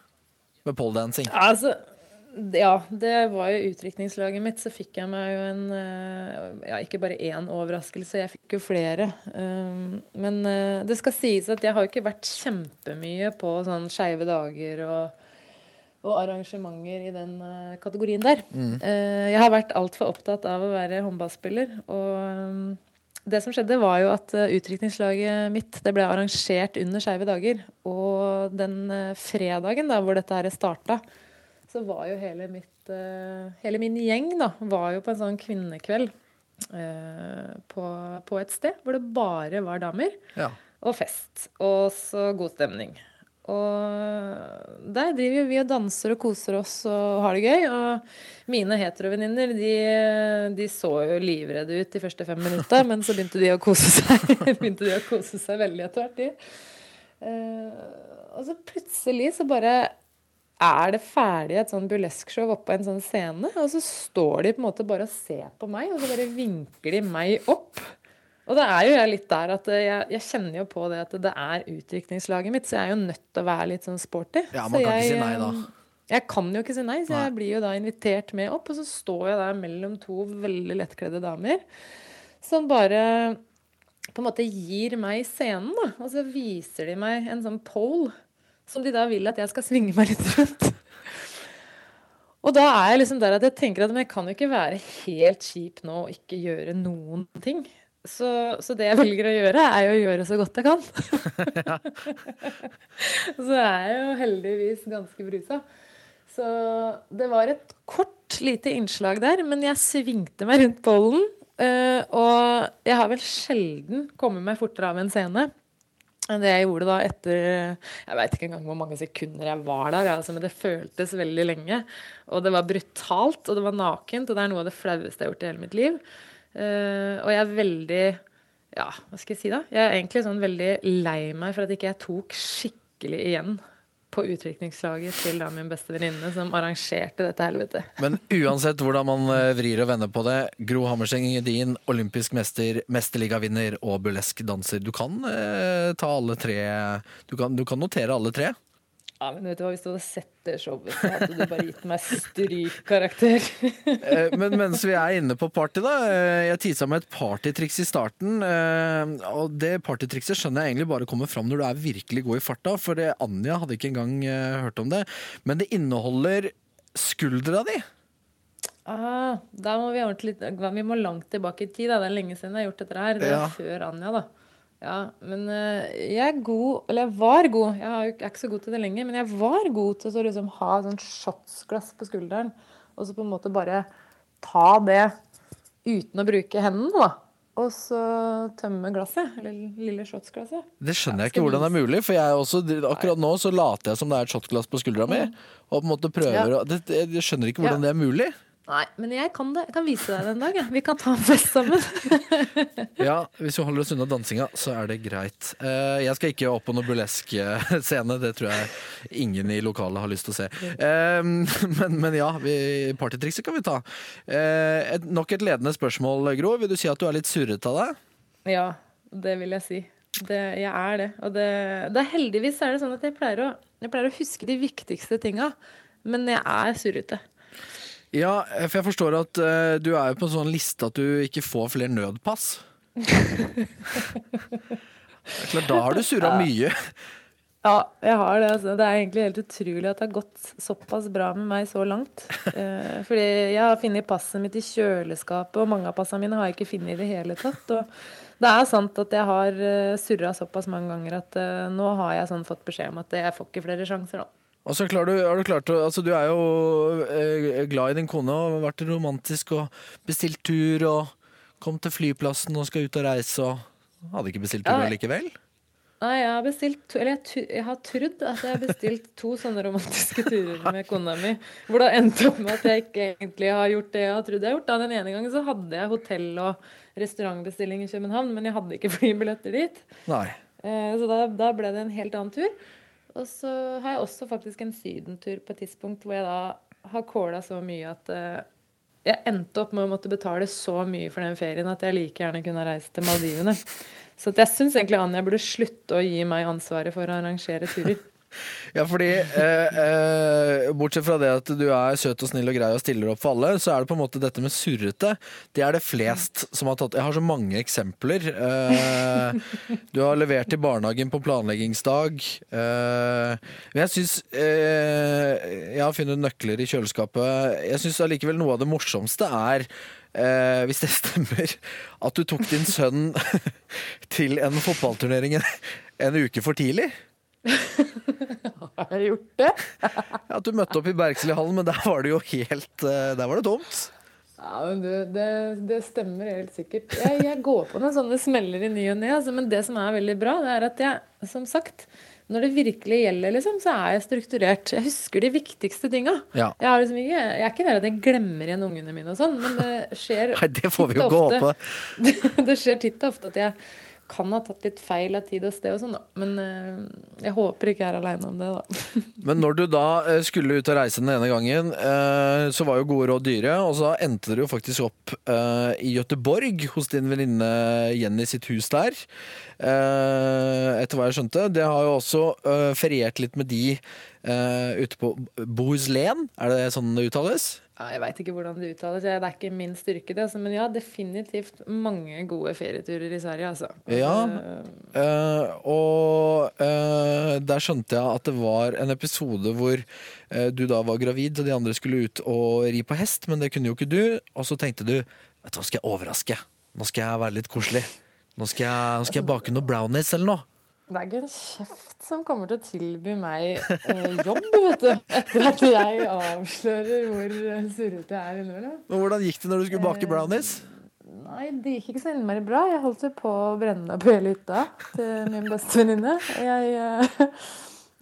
med poledancing. Altså, ja, det var jo utdrikningslaget mitt. Så fikk jeg meg jo en eh, Ja, ikke bare én overraskelse, jeg fikk jo flere. Um, Men eh, det skal sies at jeg har ikke vært kjempemye på sånn skeive dager og, og arrangementer i den eh, kategorien der. Eh, Jeg har vært altfor opptatt av å være håndballspiller. Og um, det som skjedde, var jo at uh, utdrikningslaget mitt det ble arrangert under Skeive dager. Og den fredagen da, hvor dette her starta, så var jo hele, mitt, hele min gjeng da, var jo på en sånn kvinnekveld på, på et sted hvor det bare var damer. Ja. Og fest. Og så god stemning. Og der driver vi og danser og koser oss og har det gøy. Og mine heterovenninner, de, de så jo livredde ut de første fem minutta, men så begynte de å kose seg begynte de å kose seg veldig etter hvert, de. Eh, og så plutselig så bare er det ferdig et sånn burleskshow oppå en sånn scene, og så står de på en måte bare og ser på meg, og så bare vinker de meg opp. Og da er jo jeg litt der at jeg, jeg kjenner jo på det at det er utdrikningslaget mitt, så jeg er jo nødt til å være litt sånn sporty. Ja, Så man kan ikke si nei da. eh, Jeg kan jo ikke si nei, så Nei. jeg blir jo da invitert med opp, og så står jeg der mellom to veldig lettkledde damer som bare på en måte gir meg scenen, da. Og så viser de meg en sånn pole som de da vil at jeg skal svinge meg litt rundt. Og da er jeg liksom der at jeg tenker at jeg kan jo ikke være helt kjip nå og ikke gjøre noen ting. Så, så det jeg velger å gjøre, er jo å gjøre så godt jeg kan. så jeg er jo heldigvis ganske brusa. Så det var et kort, lite innslag der, men jeg svingte meg rundt bollen. eh, og jeg har vel sjelden kommet meg fortere av en scene enn det jeg gjorde da etter Jeg veit ikke engang hvor mange sekunder jeg var der, altså, men det føltes veldig lenge. Og det var brutalt, og det var nakent, og det er noe av det flaueste jeg har gjort i hele mitt liv. Eh, og jeg er veldig Ja, hva skal jeg si, da? Jeg er egentlig sånn veldig lei meg for at ikke jeg tok skikkelig igjen på utdrikningslaget til da min beste venninne som arrangerte dette helvetet. Men uansett hvordan man eh, vrir og vender på det, Gro Hammerseng Edin, olympisk mester, mesterligavinner og burlesk danser. Du kan eh, ta alle tre du kan, du kan notere alle tre. Ja, men vet du hva, Hvis du hadde sett det showet, så hadde du bare gitt meg strykkarakter. Eh, Men mens vi er inne på party, da. eh, Jeg tisa med et partytriks i starten. eh, Og det partytrikset skjønner jeg egentlig bare kommer fram når du er virkelig god i farta. For det, Anja hadde ikke engang hørt om det. Men det inneholder skuldra di. Ah, da må vi ordentlig Vi må langt tilbake i tid. Da. Det er lenge siden jeg har gjort dette her. Det er Ja. før Anja, da. Ja, men eh, jeg er god Eller jeg var god. Jeg, er ikke så god til det lenger, men jeg var god til å liksom ha sånn shotsglass på skulderen. Og så på en måte bare ta det uten å bruke hendene, da. Og så tømme glasset. Eller lille shotsglasset. Det skjønner jeg ikke hvordan det er mulig. For jeg også, akkurat nå så later jeg som det er et shotglass på skuldra mi. Og på en måte prøver å det, Jeg skjønner ikke hvordan Ja. det er mulig. Nei, men jeg kan det. Jeg kan vise deg det en dag. Ja. Vi kan ta en fest sammen. Ja, Hvis vi holder oss unna dansinga, så er det greit. Eh, Jeg skal ikke opp på noen burlesk eh, scene, det tror jeg ingen i lokalet har lyst til å se. Eh, Men, men ja, partytrikset kan vi ta. Eh, Et, nok et ledende spørsmål, Gro. Vil du si at du er litt surrete av deg? Ja, det vil jeg si. Det, jeg er det. Og det, det er heldigvis er det sånn at jeg pleier å, jeg pleier å huske de viktigste tinga. Men jeg er surrete. Ja, for jeg forstår at eh, du er jo på en sånn liste at du ikke får flere nødpass. Det er klart, da har du surra mye. Ja, jeg har det. Altså. Det er egentlig helt utrolig at det har gått såpass bra med meg så langt. Eh, fordi jeg har funnet passet mitt i kjøleskapet, og mange av passene mine har jeg ikke funnet i det hele tatt. Og det er sant at jeg har uh, surra såpass mange ganger at uh, nå har jeg sånn fått beskjed om at jeg får ikke flere sjanser, da. Og så klar du, har du klart å altså Du er jo eh, glad i din kone og har vært romantisk og bestilt tur og kom til flyplassen og skal ut og reise og hadde ikke bestilt tur Ja. Nei, jeg har bestilt Eller jeg, jeg har trodd at jeg har bestilt to sånne romantiske turer med kona mi. Hvor det har endt opp med at jeg ikke egentlig har gjort det jeg har trodd jeg har gjort. Da den ene gangen så hadde jeg hotell- og restaurantbestilling i København, men jeg hadde ikke flybilletter dit. Nei. Eh, Så da, da ble det en helt annen tur. Og så har jeg også faktisk en sydentur på et tidspunkt hvor jeg da har kåla så mye at eh, jeg endte opp med å måtte betale så mye for den ferien at jeg like gjerne kunne reise til Maldivene. Så jeg syns egentlig Anja burde slutte å gi meg ansvaret for å arrangere turer. Ja, fordi eh, eh, bortsett fra det at du er søt og snill og grei og stiller opp for alle, så er det på en måte dette med surrete. Det er det flest som har tatt Jeg har så mange eksempler. Eh, du har levert til barnehagen på planleggingsdag. Eh, men jeg syns eh, Jeg har funnet nøkler i kjøleskapet. Jeg syns allikevel noe av det morsomste er Eh, hvis det stemmer, at du tok din sønn til en fotballturnering en uke for tidlig. Har jeg gjort det? Ja, At du møtte opp i Bergslihallen, men der var det jo helt eh, Der var det tomt. Ja, men du, det, det stemmer helt sikkert. Jeg, jeg går på noen sånne smeller i ny og ne, altså, men det som er veldig bra, det er at jeg, som sagt når det virkelig gjelder, liksom, så er jeg strukturert. Jeg husker de viktigste tinga. Ja. Jeg, liksom jeg er ikke der at jeg glemmer igjen ungene mine og sånn, men det skjer Nei, det får vi jo gå ofte- på. Det, det skjer titt og ofte at jeg kan ha tatt litt feil av tid og sted og sånn, da. Men eh, jeg håper ikke jeg er aleine om det, da. Men når du da eh, skulle ut og reise den ene gangen, eh, så var jo gode råd dyre, og så endte dere jo faktisk opp eh, i Gøteborg, hos din venninne Jenny sitt hus der. Etter hva jeg skjønte. Det har jo også feriert litt med de ute på Bohuslän, er det sånn det uttales? Ja, jeg veit ikke hvordan det uttales, det er ikke min styrke, det. Altså. Men ja, definitivt mange gode ferieturer i Sverige, altså. Ja. Eh, og eh, der skjønte jeg at det var en episode hvor eh, du da var gravid, og de andre skulle ut og ri på hest, men det kunne jo ikke du. Og så tenkte du vet du hva, skal jeg overraske. Nå skal jeg være litt koselig. Nå skal jeg, nå skal jeg bake noe brownies eller noe. Det er ikke en kjeft som kommer til å tilby meg eh, jobb, vet du. Etter at jeg avslører hvor eh, surrete jeg er innimellom. Og hvordan gikk det når du skulle bake brownies? Nei, det gikk ikke så innmari bra. Jeg holdt jo på å brenne opp hele hytta til min beste venninne. Jeg, eh,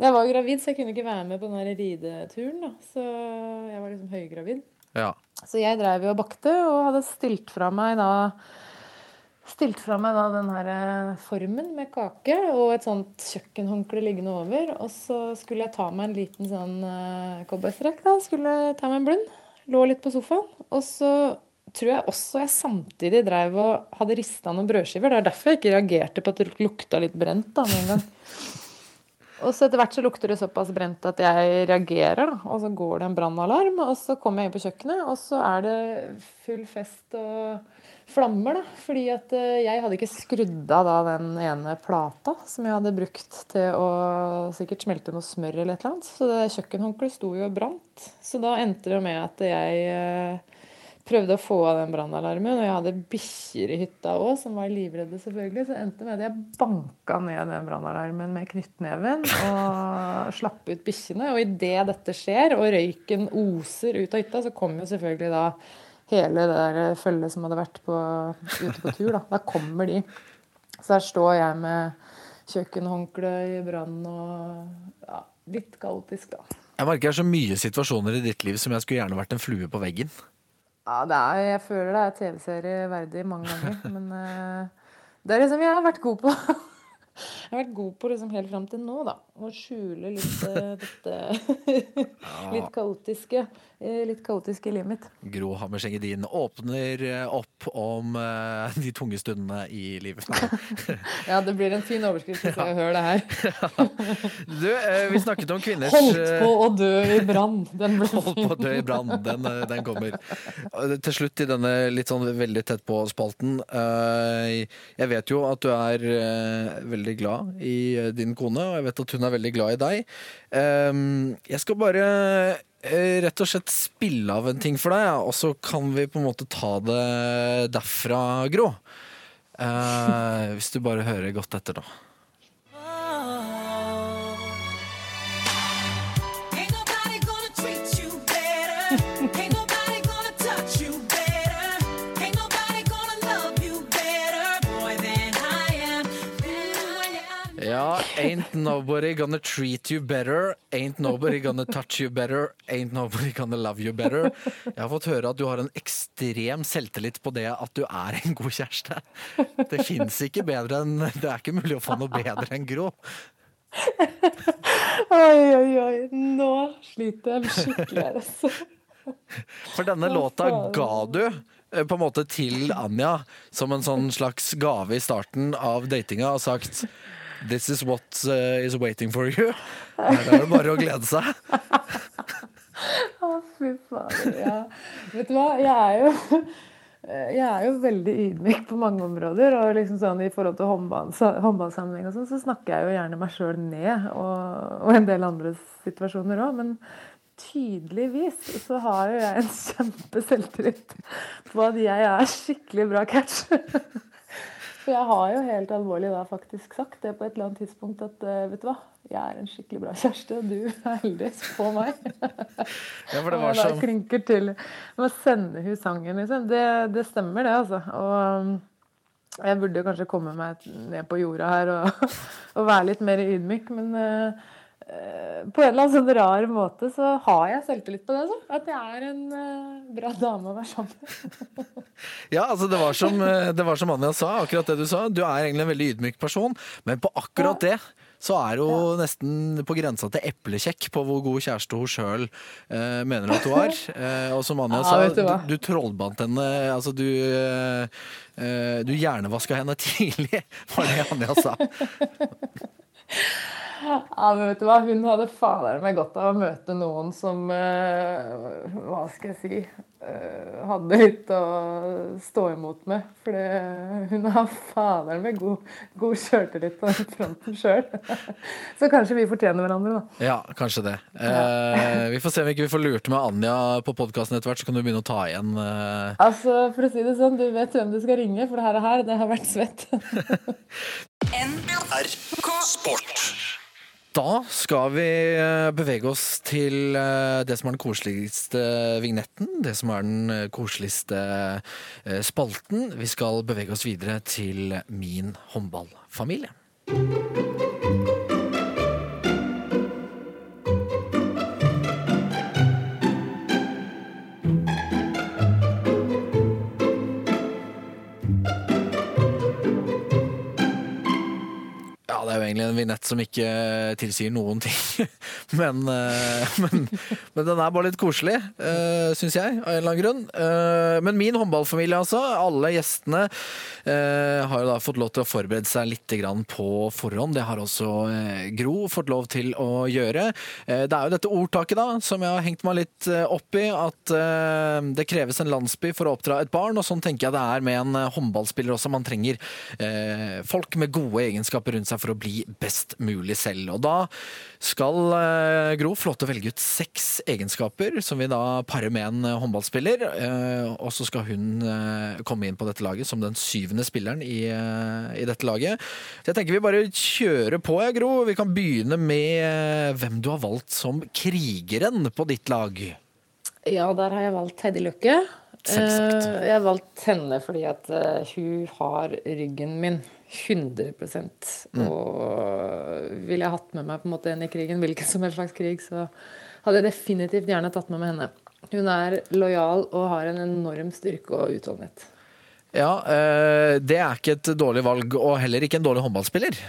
jeg var gravid, så jeg kunne ikke være med på den rideturen. da. Så jeg var liksom høygravid. Ja. Så jeg drev jo og bakte, og hadde stilt fra meg da Stilt fra meg da den her eh, formen med kake og et sånt kjøkkenhåndkle liggende over. Og så skulle jeg ta meg en liten sånn uh, cowboystrekk. da. Skulle ta meg en blund. Lå litt på sofaen. Og så tror jeg også jeg samtidig drev og hadde rista noen brødskiver. Det er derfor jeg ikke reagerte på at det lukta litt brent da med en gang. Og så etter hvert så lukter det såpass brent at jeg reagerer, da. Og så går det en brannalarm, og så kommer jeg inn på kjøkkenet, og så er det full fest og flammer, da. Fordi at eh, jeg hadde ikke skrudd av da den ene plata som jeg hadde brukt til å sikkert smelte noe smør eller et eller annet. Så det kjøkkenhåndkleet sto jo og brant. Så da endte det med at jeg eh, prøvde å få av den brannalarmen, og jeg hadde bikkjer i hytta òg, som var livredde, selvfølgelig. Så endte det med at jeg banka ned den brannalarmen med knyttneven og slapp ut bikkjene. Og idet dette skjer, og røyken oser ut av hytta, så kommer jo selvfølgelig da hele det der følget som hadde vært på, ute på tur. Da. da kommer de. Så der står jeg med kjøkkenhåndkle i brann og ja, litt kaotisk, da. Jeg merker det er så mye situasjoner i ditt liv som jeg skulle gjerne vært en flue på veggen. Ja, det er, jeg føler det er TV-serie verdig mange ganger. Men eh, det er liksom jeg har vært god på. Jeg har vært god på liksom helt fram til nå, da. Å skjule litt eh, dette litt kaotiske, eh, litt kaotiske i livet mitt. Gro Hammerseng Edin åpner eh, opp om eh, de tunge stundene i livet. Ja, det blir en fin overskrift hvis jeg hører det her. Du, eh, vi snakket om kvinners Holdt på å dø i brann. Den ble Holdt på å dø i brann. Den, den kommer. Til slutt i denne litt sånn veldig tett på-spalten. Jeg vet jo at du er veldig glad i din kone, og jeg vet at hun er veldig glad i deg. Eh, Jeg skal bare rett og slett spille av en ting for deg, og så kan vi på en måte ta det derfra, Gro. Eh, Hvis du bare hører godt etter, da. Ain't nobody gonna treat you better. Ain't nobody gonna touch you better. Ain't nobody gonna love you better. Jeg har fått høre at du har en ekstrem selvtillit på det at du er en god kjæreste. Det fins ikke bedre enn Det er ikke mulig å få noe bedre enn Gro. Oi, oi, oi. Nå sliter jeg skikkelig her, altså. For denne låta ga du eh, på en måte til Anja som en sånn slags gave i starten av datinga og sagt This is what uh, is waiting for you. Her er det bare å glede seg. Å, fy fader. Ja. Vet du hva, jeg er jo jeg er jo veldig ydmyk på mange områder. og liksom sånn I forhold til håndball, håndballsammenheng og sånn, så snakker jeg jo gjerne meg sjøl ned. Og, og en del andre situasjoner òg. Men tydeligvis så har jo jeg en kjempe selvtillit på at jeg er skikkelig bra catch. For jeg har jo helt alvorlig da faktisk sagt det på et eller annet tidspunkt at eh, vet du hva, jeg er en skikkelig bra kjæreste, du er heldig på meg. Ja, for det var sånn. klinker til med å sende hun sangen, liksom. Det, det stemmer, det, altså. Og um, jeg burde kanskje komme meg ned på jorda her og, og være litt mer ydmyk, men eh, på en eller annen sånn rar måte så har jeg selvtillit på det. Så. At jeg er en uh, bra dame å være sammen med. Ja, altså det var, som, eh, det var som Anja sa, akkurat det du sa. Du er egentlig en veldig ydmyk person, men på akkurat det så er hun nesten på grensa til eplekjekk på hvor god kjæreste hun sjøl eh, mener at hun er. Eh, og som Anja Ja, sa, du du, du trollbandt henne Altså du eh, eh, Du hjernevaska henne tidlig, var det Anja sa. Ja, men vet du hva? Hun hadde fader meg godt av å møte noen som eh, Hva skal jeg si eh, Hadde litt å stå imot med. For det- hun har fader meg god, god sjøltillit på den fronten sjøl. Så kanskje vi fortjener hverandre, da. Ja, kanskje det. Eh, vi får se om ikke vi får lurt med Anja på podkasten etter hvert, så kan du begynne å ta igjen. Eh. Altså, For å si det sånn, du vet hvem du skal ringe, for det her, her det har vært svett. NRK Sport. Da skal vi eh, bevege oss til eh, det som er den koseligste vignetten. Det som er den eh, koseligste spalten. Vi skal bevege oss videre til min håndballfamilie. Egentlig en vignett som ikke tilsier noen ting. Men, eh, men, men den er bare litt koselig, uh, syns jeg, av en eller annen grunn. Eh, men min håndballfamilie, altså. Alle gjestene eh, har jo da fått lov til å forberede seg litt på forhånd. Det har også eh, Gro fått lov til å gjøre. Eh, det er jo dette ordtaket da, som jeg har hengt meg litt eh, opp i, at eh, det kreves en landsby for å oppdra et barn, og sånn tenker jeg det er med en eh, håndballspiller også. Man trenger eh, folk med gode egenskaper rundt seg for å bli best mulig selv. Og da skal eh, Gro å velge ut seks egenskaper som vi da parer med en eh, håndballspiller. Eh, og så skal hun komme inn på dette laget som den syvende spilleren i, i dette laget. Så jeg tenker vi bare kjører på, jeg, Gro. Vi kan begynne med hvem du har valgt som krigeren på ditt lag. Ja, der har jeg valgt Heidi Løkke. Selvsagt. Jeg har valgt henne fordi at hun har ryggen min 100% Og ville jeg hatt med meg på en måte en i krigen, hvilken som helst slags krig, så hadde jeg definitivt gjerne tatt med meg henne. Hun er lojal og har en enorm styrke og utholdenhet. Ja, eh, det er ikke et dårlig valg, og heller ikke en dårlig håndballspiller.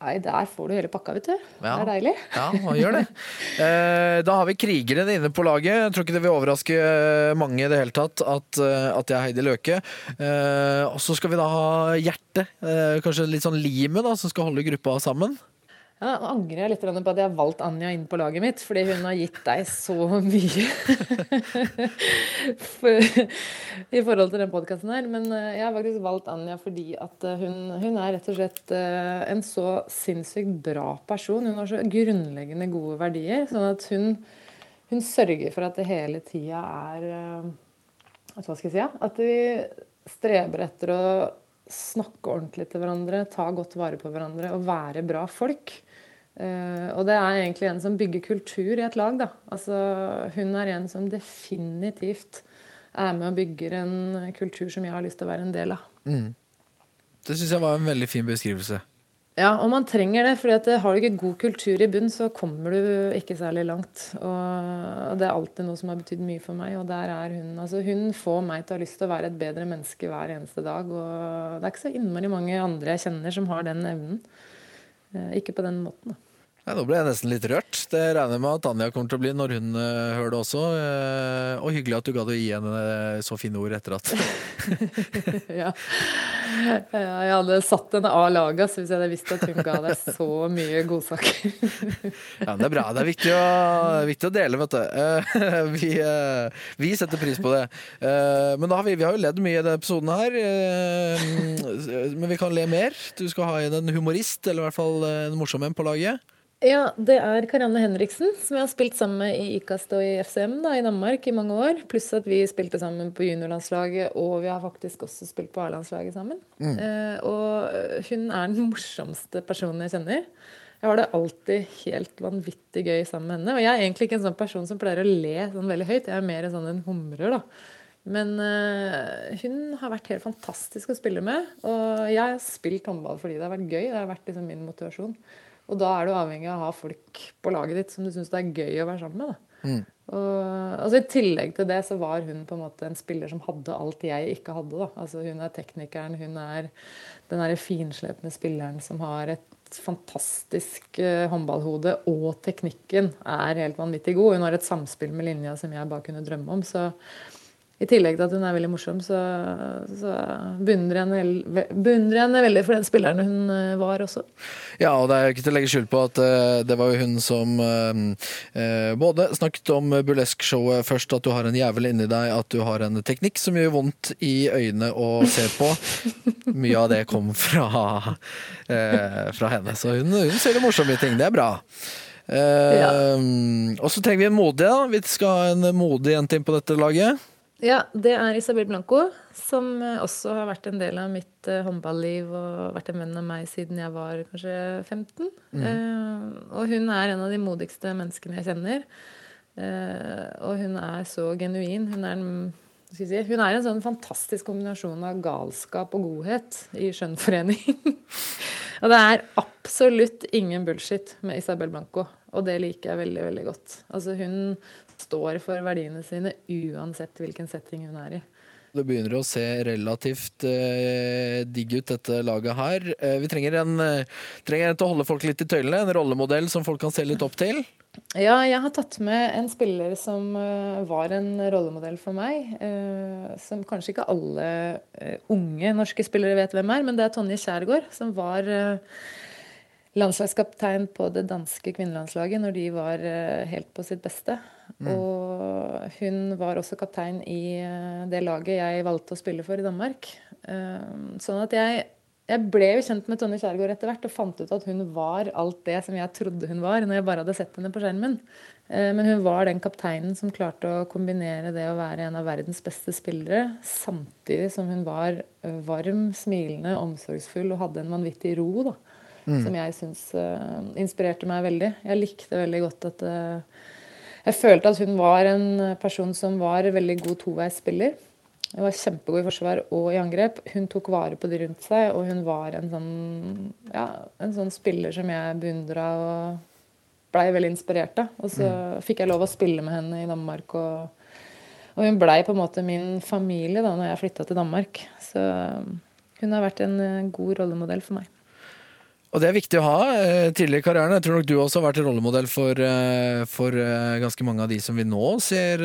Nei, der får du hele pakka, vet du. Ja. Det er deilig. Ja, man gjør det. Eh, da har vi krigeren inne på laget. Jeg tror ikke det vil overraske mange i det hele tatt at, eh, at det er Heidi Løke. Eh, og så skal vi da ha Hjerte, kanskje litt sånn limet da, som skal holde gruppa sammen. Ja, nå angrer jeg litt på at jeg har valgt Anja inn på laget mitt, fordi hun har gitt deg så mye i forhold til den podkasten her. Men eh, jeg har faktisk valgt Anja fordi at eh, hun, hun er rett og slett eh, en så sinnssykt bra person. Hun har så grunnleggende gode verdier. Sånn at hun, hun sørger for at det hele tida er Hva skal jeg si? At vi streber etter å snakke ordentlig til hverandre, ta godt vare på hverandre og være bra folk. Eh, og det er egentlig en som bygger kultur i et lag. Da. Altså, hun er en som definitivt er med og bygger en kultur som jeg har lyst til å være en del av. Det syns jeg var en veldig fin beskrivelse. Ja, og man trenger det, for har du ikke god kultur i bunn, så kommer du ikke særlig langt. Og det er alltid noe som har betydd mye for meg, og der er hun. Altså, hun får meg til å ha lyst til å være et bedre menneske hver eneste dag. Og det er ikke så innmari mange andre jeg kjenner som har den evnen. Eh, Ikke på den måten, da. Nei, nå ble jeg nesten litt rørt. Det regner jeg med at Anja kommer til å bli når hun eh, hører det også. Eh, og hyggelig at du gadd å gi henne eh, så fine ord etter at Ja. Ja, Jeg hadde satt henne av laget Så hvis jeg hadde visst at hun ga deg så mye godsaker. Ja, men det er bra. Det er viktig å, viktig å dele, vet du. Vi, vi setter pris på det. Men da har vi, vi har jo ledd mye i denne episoden her. eh, Men vi kan le mer. Du skal ha inn en humorist, eller i hvert fall en morsom en på laget. Ja, det er Karianne Henriksen, som jeg har spilt sammen med i IKAST og i FCM da, i Danmark i mange år. Pluss at vi spilte sammen på juniorlandslaget, og vi har faktisk også spilt på A-landslaget sammen. Eh, og hun er den morsomste personen jeg kjenner. Jeg har det alltid helt vanvittig gøy sammen med henne. Og jeg er egentlig ikke en sånn person som pleier å le sånn veldig høyt. Jeg er mer sånn en humrer, da. Men eh, hun har vært helt fantastisk å spille med. Og jeg har spilt håndball fordi det har vært gøy. Det har vært liksom min motivasjon. Og da er du avhengig av å ha folk på laget ditt som du syns det er gøy å være sammen med. Da. Og, altså I tillegg til det så var hun på en måte en spiller som hadde alt jeg ikke hadde. Da. Altså Hun er teknikeren, hun er den der finslepne spilleren som har et fantastisk eh, håndballhode, og teknikken er helt vanvittig god. Hun har et samspill med linja som jeg bare kunne drømme om. Så i tillegg til at hun er veldig morsom, så, så beundrer jeg henne beundrer jeg henne veldig for den spilleren hun eh, var også. Ja, og det er jo ikke til å legge skjul på at eh, det var jo hun som eh, eh, både snakket om burleskshowet først, at du har en jævel inni deg, at du har en teknikk som gjør vondt i øynene å se på. Mye av det kom fra, eh, fra henne. Så hun, hun ser det morsomme ting. Det er bra. Eh, Og så trenger vi en modig. Da. Vi skal ha en modig jente inn på dette laget. Ja, det er Isabel Blanco, som eh, også har vært en del av mitt eh, håndballiv og vært en venn av meg siden jeg var kanskje 15. Eh, og hun er en av de modigste menneskene jeg kjenner. Eh, og hun er så genuin. Hun er, en, si, hun er en sånn fantastisk kombinasjon av galskap og godhet i skjønnforening. og det er absolutt ingen bullshit med Isabel Blanco. Og det liker jeg veldig, veldig godt. Altså hun står for verdiene sine uansett hvilken setting hun er i. Det begynner å se relativt eh, digg ut, dette laget her. Eh, vi trenger en, eh, trenger en til å holde folk litt i tøylene. En rollemodell som folk kan se litt opp til. Ja, jeg har tatt med en spiller som eh, var en rollemodell for meg. eh, som kanskje ikke alle unge norske spillere vet hvem er, men det er Tonje Kjærgaard, som var landslagskaptein på det danske kvinnelandslaget når de var eh, helt på sitt beste. Og hun var også kaptein i eh, det laget jeg valgte å spille for i Danmark. Eh, Sånn at jeg, jeg ble jo kjent med Tonje Kjærgaard etter hvert og fant ut at hun var alt det som jeg trodde hun var når jeg bare hadde sett henne på skjermen. Men hun var den kapteinen som klarte å kombinere det å være en av verdens beste spillere, samtidig som hun var varm, smilende, omsorgsfull og hadde en vanvittig ro. da som jeg syns uh, inspirerte meg veldig. Jeg likte veldig godt at uh, Jeg følte at hun var en person som var veldig god toveisspiller. Hun var kjempegod i forsvar og i angrep. Hun tok vare på de rundt seg, og hun var en sånn, ja, en sånn spiller som jeg beundra og blei veldig inspirert av. Og så fikk jeg lov å spille med henne i Danmark. og og hun blei på en måte min familie da når jeg flytta til Danmark. Så hun har vært en eh, god rollemodell for meg. Og det er viktig å ha eh, tidligere i karrieren. Jeg tror nok du også har vært rollemodell for, eh, for eh, ganske mange av de som vi nå ser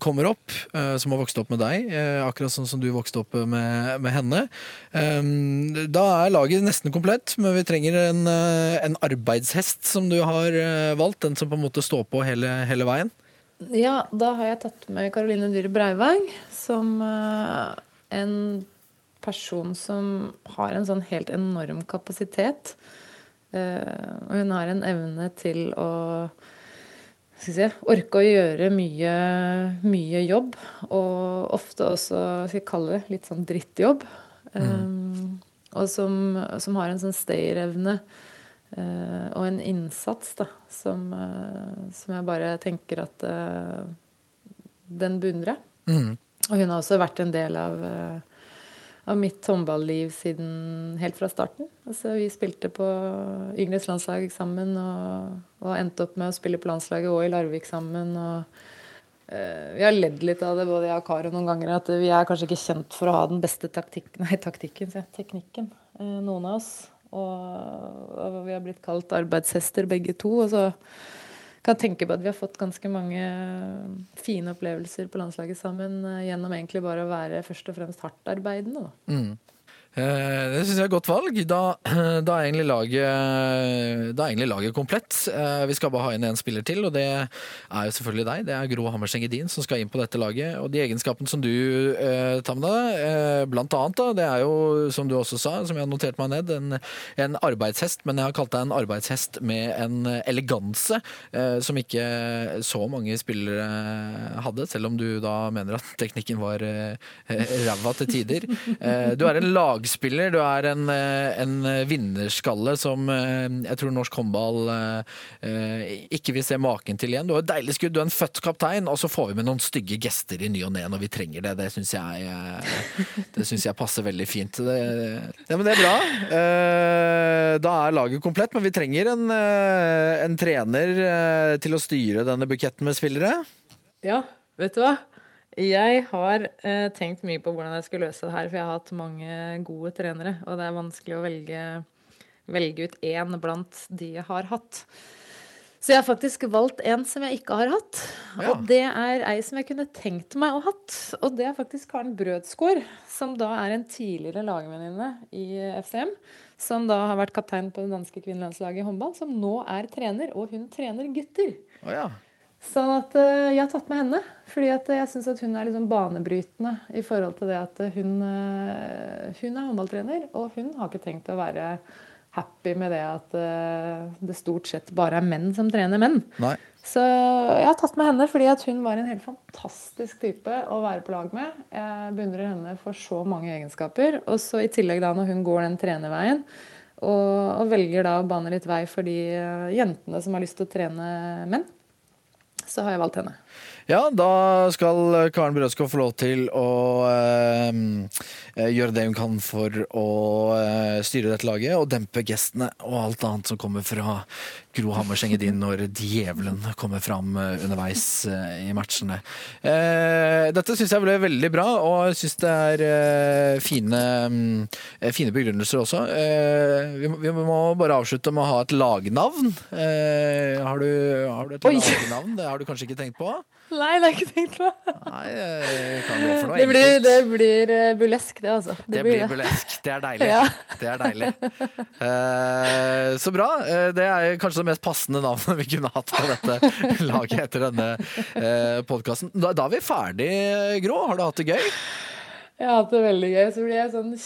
kommer opp, som har vokst opp med deg, akkurat sånn som du vokste opp med, med henne. Da er laget nesten komplett, men vi trenger en, en arbeidshest som du har valgt, den som på en måte står på hele, hele veien. Ja, da har jeg tatt med Karoline Dyhre Breivang som en person som har en sånn helt enorm kapasitet. Eh, og hun har en evne til å si, orke å gjøre mye, mye jobb. Og ofte også, skal jeg kalle det, litt sånn drittjobb. Um, og som, som har en sånn stayerevne eh, og en innsats da, som, eh, som jeg bare tenker at eh, den beundrer jeg. Mm. Og hun har også vært en del av, eh, av mitt håndballiv siden helt fra starten. Altså, vi spilte på Yngres landslag sammen og, og endte opp med å spille på landslaget og i Larvik sammen. og uh, vi har ledd litt av det, både jeg og Karo noen ganger, at vi er kanskje ikke kjent for å ha den beste taktikk, nei, taktikken, sier teknikken, uh, noen av oss. Og, og vi har blitt kalt arbeidshester begge to. Og så kan tenke på at vi har fått ganske mange fine opplevelser på landslaget sammen eh, gjennom egentlig bare å være først og fremst hardtarbeidende. Mm. Eh, Det syns jeg er et godt valg. Da, da, er egentlig laget, da er egentlig laget komplett. Eh, Vi skal bare ha inn en spiller til, og det er jo selvfølgelig deg. Det er Gro Hammerseng Edin som skal inn på dette laget. Og de egenskapene som du eh, tar med deg, eh, blant annet, da, det er jo, som du også sa, som jeg har notert meg ned, en, en arbeidshest. Men jeg har kalt deg en arbeidshest med en eleganse eh, som ikke så mange spillere hadde, selv om du da mener at teknikken var eh, ræva til tider. Eh, Du er en lagspiller, du er en, eh, en vinnerskalle som eh, jeg tror norsk håndball eh, ikke vil se maken til igjen. Du har et deilig skudd, du er en født kaptein, og så får vi med noen stygge gester i ny og ne når vi trenger det. Det syns jeg, synes jeg passer veldig fint. Det, ja, men det er bra. Da er laget komplett, men vi trenger en, en trener til å styre denne buketten med spillere. Ja, vet du hva? Jeg har eh, tenkt mye på hvordan jeg skulle løse det her, for jeg har hatt mange gode trenere, og det er vanskelig å velge, velge ut én blant de jeg har hatt. Så jeg har faktisk valgt en som jeg ikke har hatt. Ja. Og det er ei som jeg kunne tenkt meg å hatt. Og det er faktisk Karen Brødsgaard, som da er en tidligere lagvenninne i FCM. Som da har vært kaptein på det danske kvinnelandslaget i håndball, som nå er trener, og hun trener gutter. Oh, ja. Sånn at eh, jeg har tatt med henne. Fordi jeg syns at hun er liksom banebrytende i forhold til det at hun, eh, hun er håndballtrener, og hun har ikke tenkt å være happy med det at eh, det stort sett bare er menn som trener menn. Nei. Så jeg har tatt med henne fordi hun var en helt fantastisk type å være på lag med. Jeg beundrer henne for så mange egenskaper. Og så i tillegg da når hun går den trenerveien, og, og velger da å bane litt vei for de jentene som har lyst til å trene menn, så har jeg valgt henne. Ja, da skal Karen Brødskov få lov til å eh, eh, gjøre det hun kan for å eh, styre dette laget og dempe gestene og alt annet som kommer fra Gro Hammerseng Edin når djevelen kommer fram eh, underveis eh, i matchene. Eh, dette syns jeg ble veldig bra, og jeg syns det er fine, fine begrunnelser også. Eh, vi, må, vi må bare avslutte med å ha et lagnavn. Eh, har, du, har du et lagnavn? Det har du kanskje ikke tenkt på? Nei, det har jeg ikke tenkt på. Nei, jeg kan gå for noe Det blir, enkelt. det blir eh, det, altså. Det blir burlesk. Det er deilig. Ja. Det er deilig. Uh, så bra. Eh, det er kanskje det mest passende navnet vi kunne hatt på dette laget etter denne uh, podkasten. Da, da er vi ferdig, Grå. Har du hatt det gøy? Jeg har hatt det veldig gøy. Så blir jeg sånn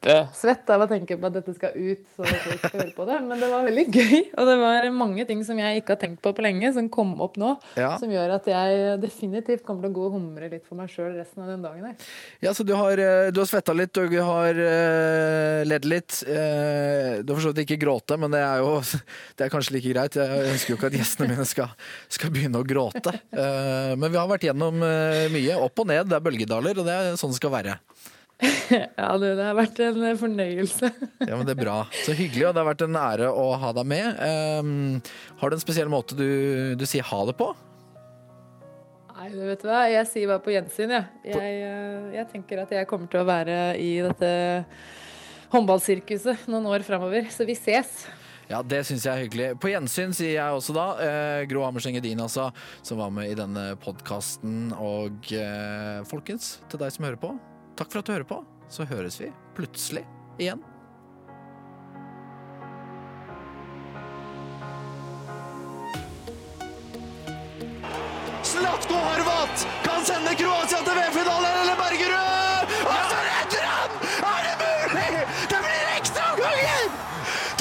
kjempesvett av å tenke på at dette skal ut. Så folk skal høre på det. Men det var veldig gøy. Og det var mange ting som jeg ikke har tenkt på på lenge, som kom opp nå. Ja. Som gjør at jeg definitivt kommer til å gå og humre litt for meg sjøl resten av den dagen her. Ja, så du har, eh, du har svetta litt, og du har uh, ledd litt. Eh, du har for så vidt ikke gråte, men det er jo det er kanskje like greit. Jeg ønsker jo ikke at gjestene mine skal, skal begynne å gråte. Eh, men vi har vært gjennom eh, mye. Opp og ned, det er bølgedaler, og det er sånn det skal være. Ja, du, det har vært en eh, fornøyelse. Ja, men det er bra. Så hyggelig, og det har vært en ære å ha deg med. Um, har du en spesiell måte du, du sier ha det på? Nei, du vet hva, jeg sier bare på gjensyn, ja. Jeg, eh, jeg tenker at jeg kommer til å være i dette håndballsirkuset noen år framover. Så vi ses. Ja, det syns jeg er hyggelig. På gjensyn, sier jeg også da. Eh, Gro Hammerseng Edin, altså, som var med i denne podkasten. Og eh, folkens, til deg som hører på, takk for at du hører på. Så høres vi plutselig igjen. Slatko Horvat kan sende Kroatia til VM-finalen, eller Bergerud! Og så redder han! Er det mulig? Det blir ekstraomgangen!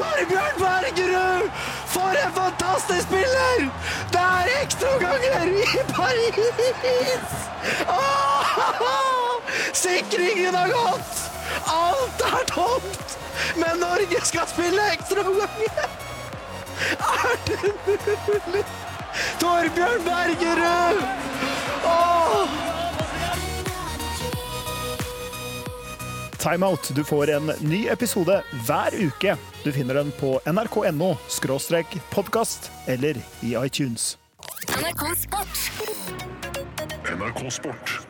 Torbjørn Bergerud! For en fantastisk spiller! Det er ekstraomganger i Paris! Åh! Sikringen har gått! Alt er tomt! Men Norge skal spille ekstraomganger! Er det mulig? Torbjørn Bergerud! Åh! Timeout. Du får en ny episode hver uke. Du finner den på nrk.no podkast eller i iTunes. NRK Sport. NRK Sport.